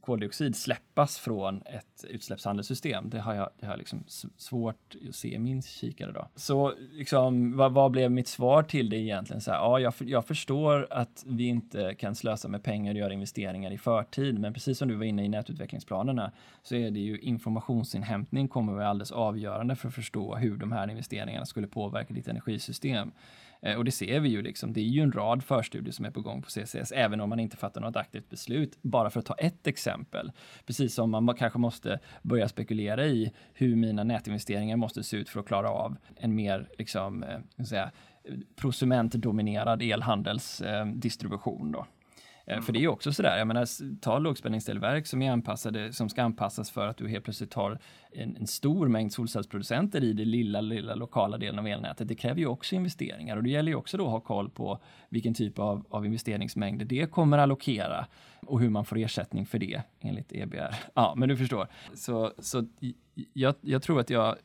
koldioxid släppas från ett utsläppshandelssystem. Det har jag, det har jag liksom svårt att se i min kikare. Då. Så liksom, vad, vad blev mitt svar till det egentligen? Så här, ja, jag, jag förstår att vi inte kan slösa med pengar och göra investeringar i förtid, men precis som du var inne i nätutvecklingsplanerna så är det ju informationsinhämtning kommer att vara alldeles avgörande för att förstå hur de här investeringarna skulle påverka ditt energisystem. Eh, och det ser vi ju liksom. Det är ju en rad förstudier som är på gång på CCS, även om man inte fattar något aktivt beslut. Bara för att ta ett exempel. Precis som man kanske måste börja spekulera i hur mina nätinvesteringar måste se ut för att klara av en mer, liksom, eh, säga, eh, prosumentdominerad elhandelsdistribution. Då. Mm. För det är ju också sådär, jag menar, ta lågspänningsdelverk som är anpassade, som ska anpassas för att du helt plötsligt har en, en stor mängd solcellsproducenter i det lilla, lilla lokala delen av elnätet. Det kräver ju också investeringar och det gäller ju också då att ha koll på vilken typ av, av investeringsmängder det kommer allokera och hur man får ersättning för det enligt EBR. Ja, men du förstår. Så, så jag, jag tror att jag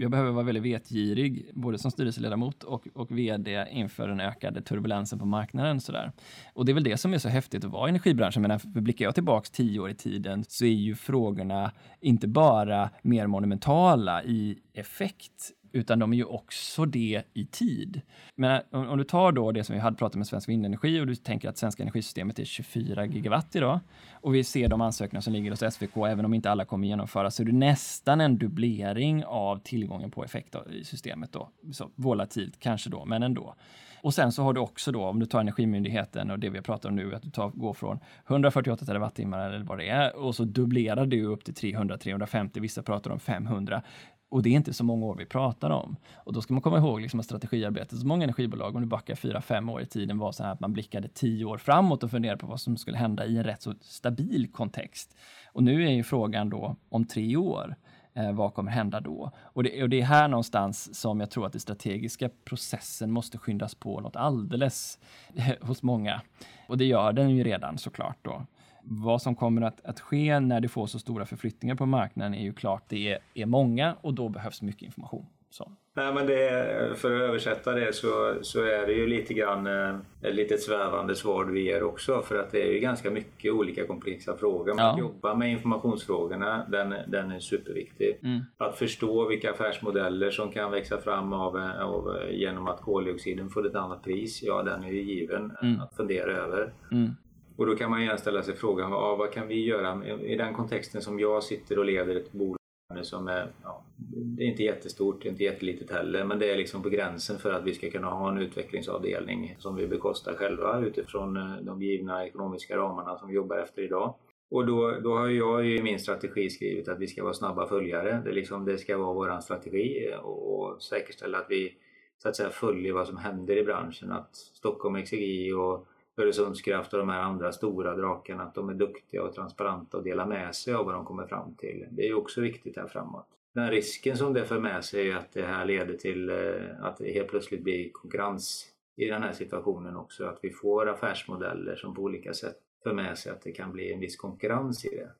jag behöver vara väldigt vetgirig, både som styrelseledamot och, och vd inför den ökade turbulensen på marknaden. Sådär. Och det är väl det som är så häftigt att vara i energibranschen. Men för blickar jag tillbaks tio år i tiden så är ju frågorna inte bara mer monumentala i effekt utan de är ju också det i tid. Men eh, om, om, du tar då det som vi hade pratat med Svensk Vindenergi och du tänker att svenska energisystemet är 24 gigawatt idag och vi ser de ansökningar som ligger hos SVK, även om inte alla kommer genomföras, så är det nästan en dubblering av tillgången på effekt i systemet då. Så volatilt kanske då, men ändå. Och sen så har du också då, om du tar Energimyndigheten och det vi pratar om nu, att du tar, går från 148 terawattimmar eller vad det är och så dubblerar du upp till 300, 350, vissa pratar om 500. Och det är inte så många år vi pratar om. Och då ska man komma ihåg liksom att strategiarbetet, så många energibolag, om du backar fyra, fem år i tiden, var så här att man blickade tio år framåt och funderade på vad som skulle hända i en rätt så stabil kontext. Och nu är ju frågan då om tre år, eh, vad kommer hända då? Och det, och det är här någonstans som jag tror att den strategiska processen måste skyndas på något alldeles eh, hos många. Och det gör den ju redan såklart då. Vad som kommer att, att ske när det får så stora förflyttningar på marknaden är ju klart, det är, är många och då behövs mycket information. Så. Nej, men det, för att översätta det så, så är det ju lite grann eh, ett litet svävande svar vi ger också för att det är ju ganska mycket olika komplexa frågor. Ja. att jobba med informationsfrågorna, den, den är superviktig. Mm. Att förstå vilka affärsmodeller som kan växa fram av, av, genom att koldioxiden får ett annat pris, ja den är ju given mm. att fundera över. Mm. Och då kan man gärna ställa sig frågan, ja, vad kan vi göra i den kontexten som jag sitter och leder ett bolag som är, ja, det är inte jättestort, det är inte jättelitet heller, men det är liksom på gränsen för att vi ska kunna ha en utvecklingsavdelning som vi bekostar själva utifrån eh, de givna ekonomiska ramarna som vi jobbar efter idag. Och då, då har jag i min strategi skrivit att vi ska vara snabba följare. Det, liksom, det ska vara vår strategi eh, och, och säkerställa att vi så att säga följer vad som händer i branschen. Att Stockholm Exergi och Öresundskraft och de här andra stora drakarna, att de är duktiga och transparenta och delar med sig av vad de kommer fram till. Det är också viktigt här framåt. Den risken som det för med sig är att det här leder till eh, att det helt plötsligt blir konkurrens i den här situationen också. Att vi får affärsmodeller som på olika sätt för med sig att det kan bli en viss konkurrens i det.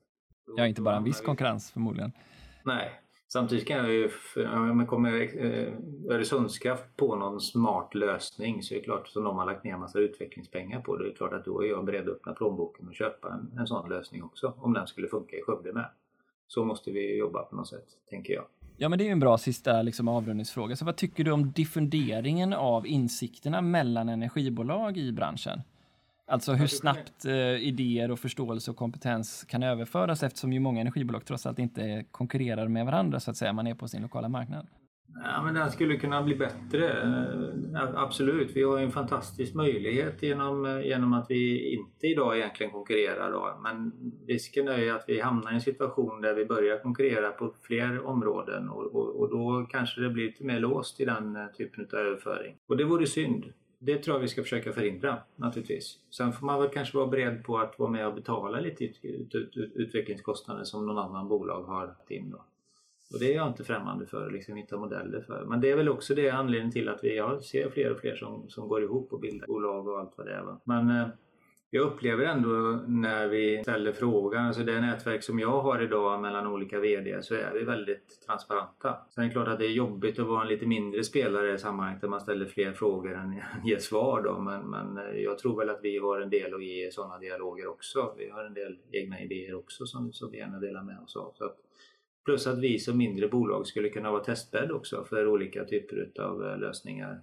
Ja, inte bara en viss konkurrens förmodligen. Nej, Samtidigt kan jag ju, om kommer eh, Öresundskraft på någon smart lösning så är det klart som de har lagt ner en massa utvecklingspengar på det är klart att då är jag beredd att öppna plånboken och köpa en, en sån lösning också om den skulle funka i Skövde med. Så måste vi jobba på något sätt, tänker jag. Ja, men det är ju en bra sista liksom, avrundningsfråga. Så vad tycker du om diffunderingen av insikterna mellan energibolag i branschen? Alltså hur snabbt eh, idéer och förståelse och kompetens kan överföras eftersom ju många energibolag trots allt inte konkurrerar med varandra så att säga. Man är på sin lokala marknad. Ja, men den skulle kunna bli bättre. Eh, absolut. Vi har en fantastisk möjlighet genom, eh, genom att vi inte idag egentligen konkurrerar. Då. Men risken är ju att vi hamnar i en situation där vi börjar konkurrera på fler områden och, och, och då kanske det blir lite mer låst i den eh, typen av överföring. Och det vore synd det tror jag vi ska försöka förhindra naturligtvis. Sen får man väl kanske vara beredd på att vara med och betala lite ut, ut, ut, utvecklingskostnader som någon annan bolag har lagt in. Då. Och det är jag inte främmande för, liksom hitta modeller för. Men det är väl också det anledningen till att vi jag ser fler och fler som, som går ihop och bildar bolag och allt vad det är. Va? Men eh, jag upplever ändå när vi ställer frågan, alltså det nätverk som jag har idag mellan olika VD så är vi väldigt transparenta. Sen är det klart att det är jobbigt att vara en lite mindre spelare i sammanhanget där man ställer fler frågor än ger svar då. Men, men eh, jag tror väl att vi har en del att ge i sådana dialoger också. Vi har en del egna idéer också som, som vi gärna delar med oss av. Så att, plus att vi som mindre bolag skulle kunna vara testbädd också för olika typer av eh, lösningar.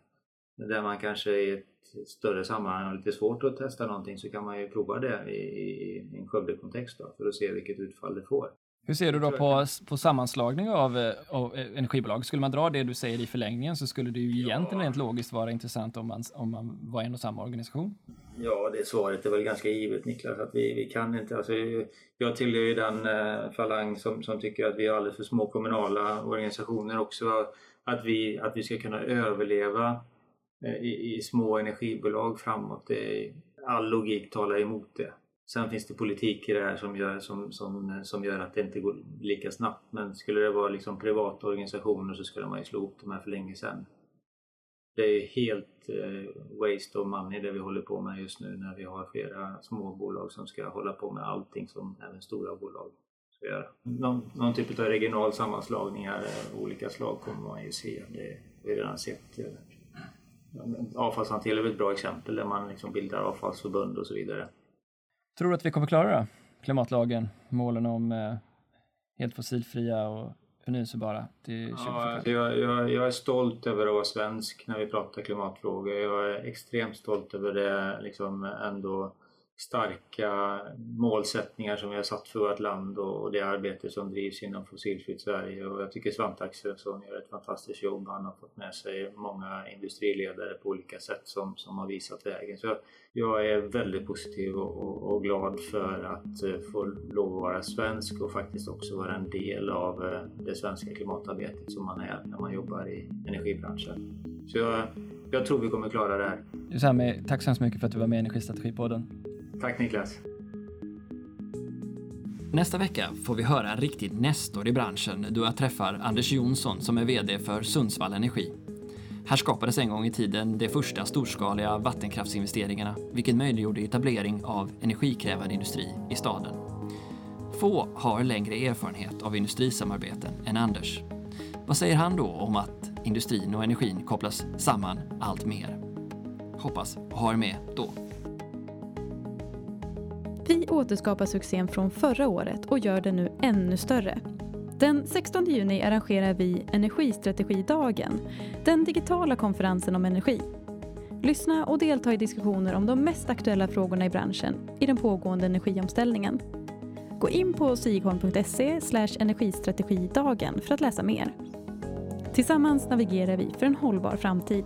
Där man kanske i ett större sammanhang har lite svårt att testa någonting så kan man ju prova det i, i en Skövde-kontext för att se vilket utfall det får. Hur ser du då på, på sammanslagning av, eh, av, energibolag? Skulle man dra det du säger i förlängningen så skulle det ju ja. egentligen rent logiskt vara intressant om man, om man var en och samma organisation. Ja, det svaret är väl ganska givet Niklas. Att vi, vi kan inte, alltså, jag tillhör ju den eh, falang som, som tycker att vi har alldeles för små kommunala organisationer också. Att vi, att vi ska kunna överleva Eh, Eh, i, i små energibolag framåt. Det all logik talar emot det. Sen finns det politik i det här som gör, som, som, som gör att det inte går lika snabbt. Men skulle det vara liksom privata organisationer så skulle man ju slå ihop de här för länge sedan. Det är helt eh, waste of money det vi håller på med just nu när vi har flera små bolag som ska hålla på med allting som även stora bolag ska göra. Någon, någon typ av regional sammanslagningar av olika slag kommer man ju se. Det har vi redan sett. Eh, Avfallshantering är ett bra exempel där man liksom bildar avfallsförbund och så vidare. Tror du att vi kommer klara? Klimatlagen, målen om eh, helt fossilfria och förnyelsebara till 2045? Ja, jag, jag, jag, är stolt över att vara svensk när vi pratar klimatfrågor. Jag är extremt stolt över det liksom ändå starka målsättningar som vi har satt för vårt land och det arbete som drivs inom Fossilfritt Sverige. Och jag tycker Svante Axelsson gör ett fantastiskt jobb. Han har fått med sig många industriledare på olika sätt som, som har visat vägen. Så jag är väldigt positiv och, och, och glad för att eh, få lov att vara svensk och faktiskt också vara en del av eh, det svenska klimatarbetet som man är när man jobbar i energibranschen. Så jag, jag tror vi kommer klara det här. Sami, tack så hemskt mycket för att du var med i Energistrategipodden. Tack Niklas. Nästa vecka får vi höra en riktig nestor i branschen då jag träffar Anders Jonsson som är VD för Sundsvall Energi. Här skapades en gång i tiden de första storskaliga vattenkraftsinvesteringarna vilket möjliggjorde etablering av energikrävande industri i staden. Få har längre erfarenhet av industrisamarbeten än Anders. Vad säger han då om att industrin och energin kopplas samman allt mer? Hoppas ha er med då. Vi återskapar succén från förra året och gör den nu ännu större. Den 16 juni arrangerar vi Energistrategidagen, den digitala konferensen om energi. Lyssna och delta i diskussioner om de mest aktuella frågorna i branschen i den pågående energiomställningen. Gå in på sigholm.se energistrategidagen för att läsa mer. Tillsammans navigerar vi för en hållbar framtid.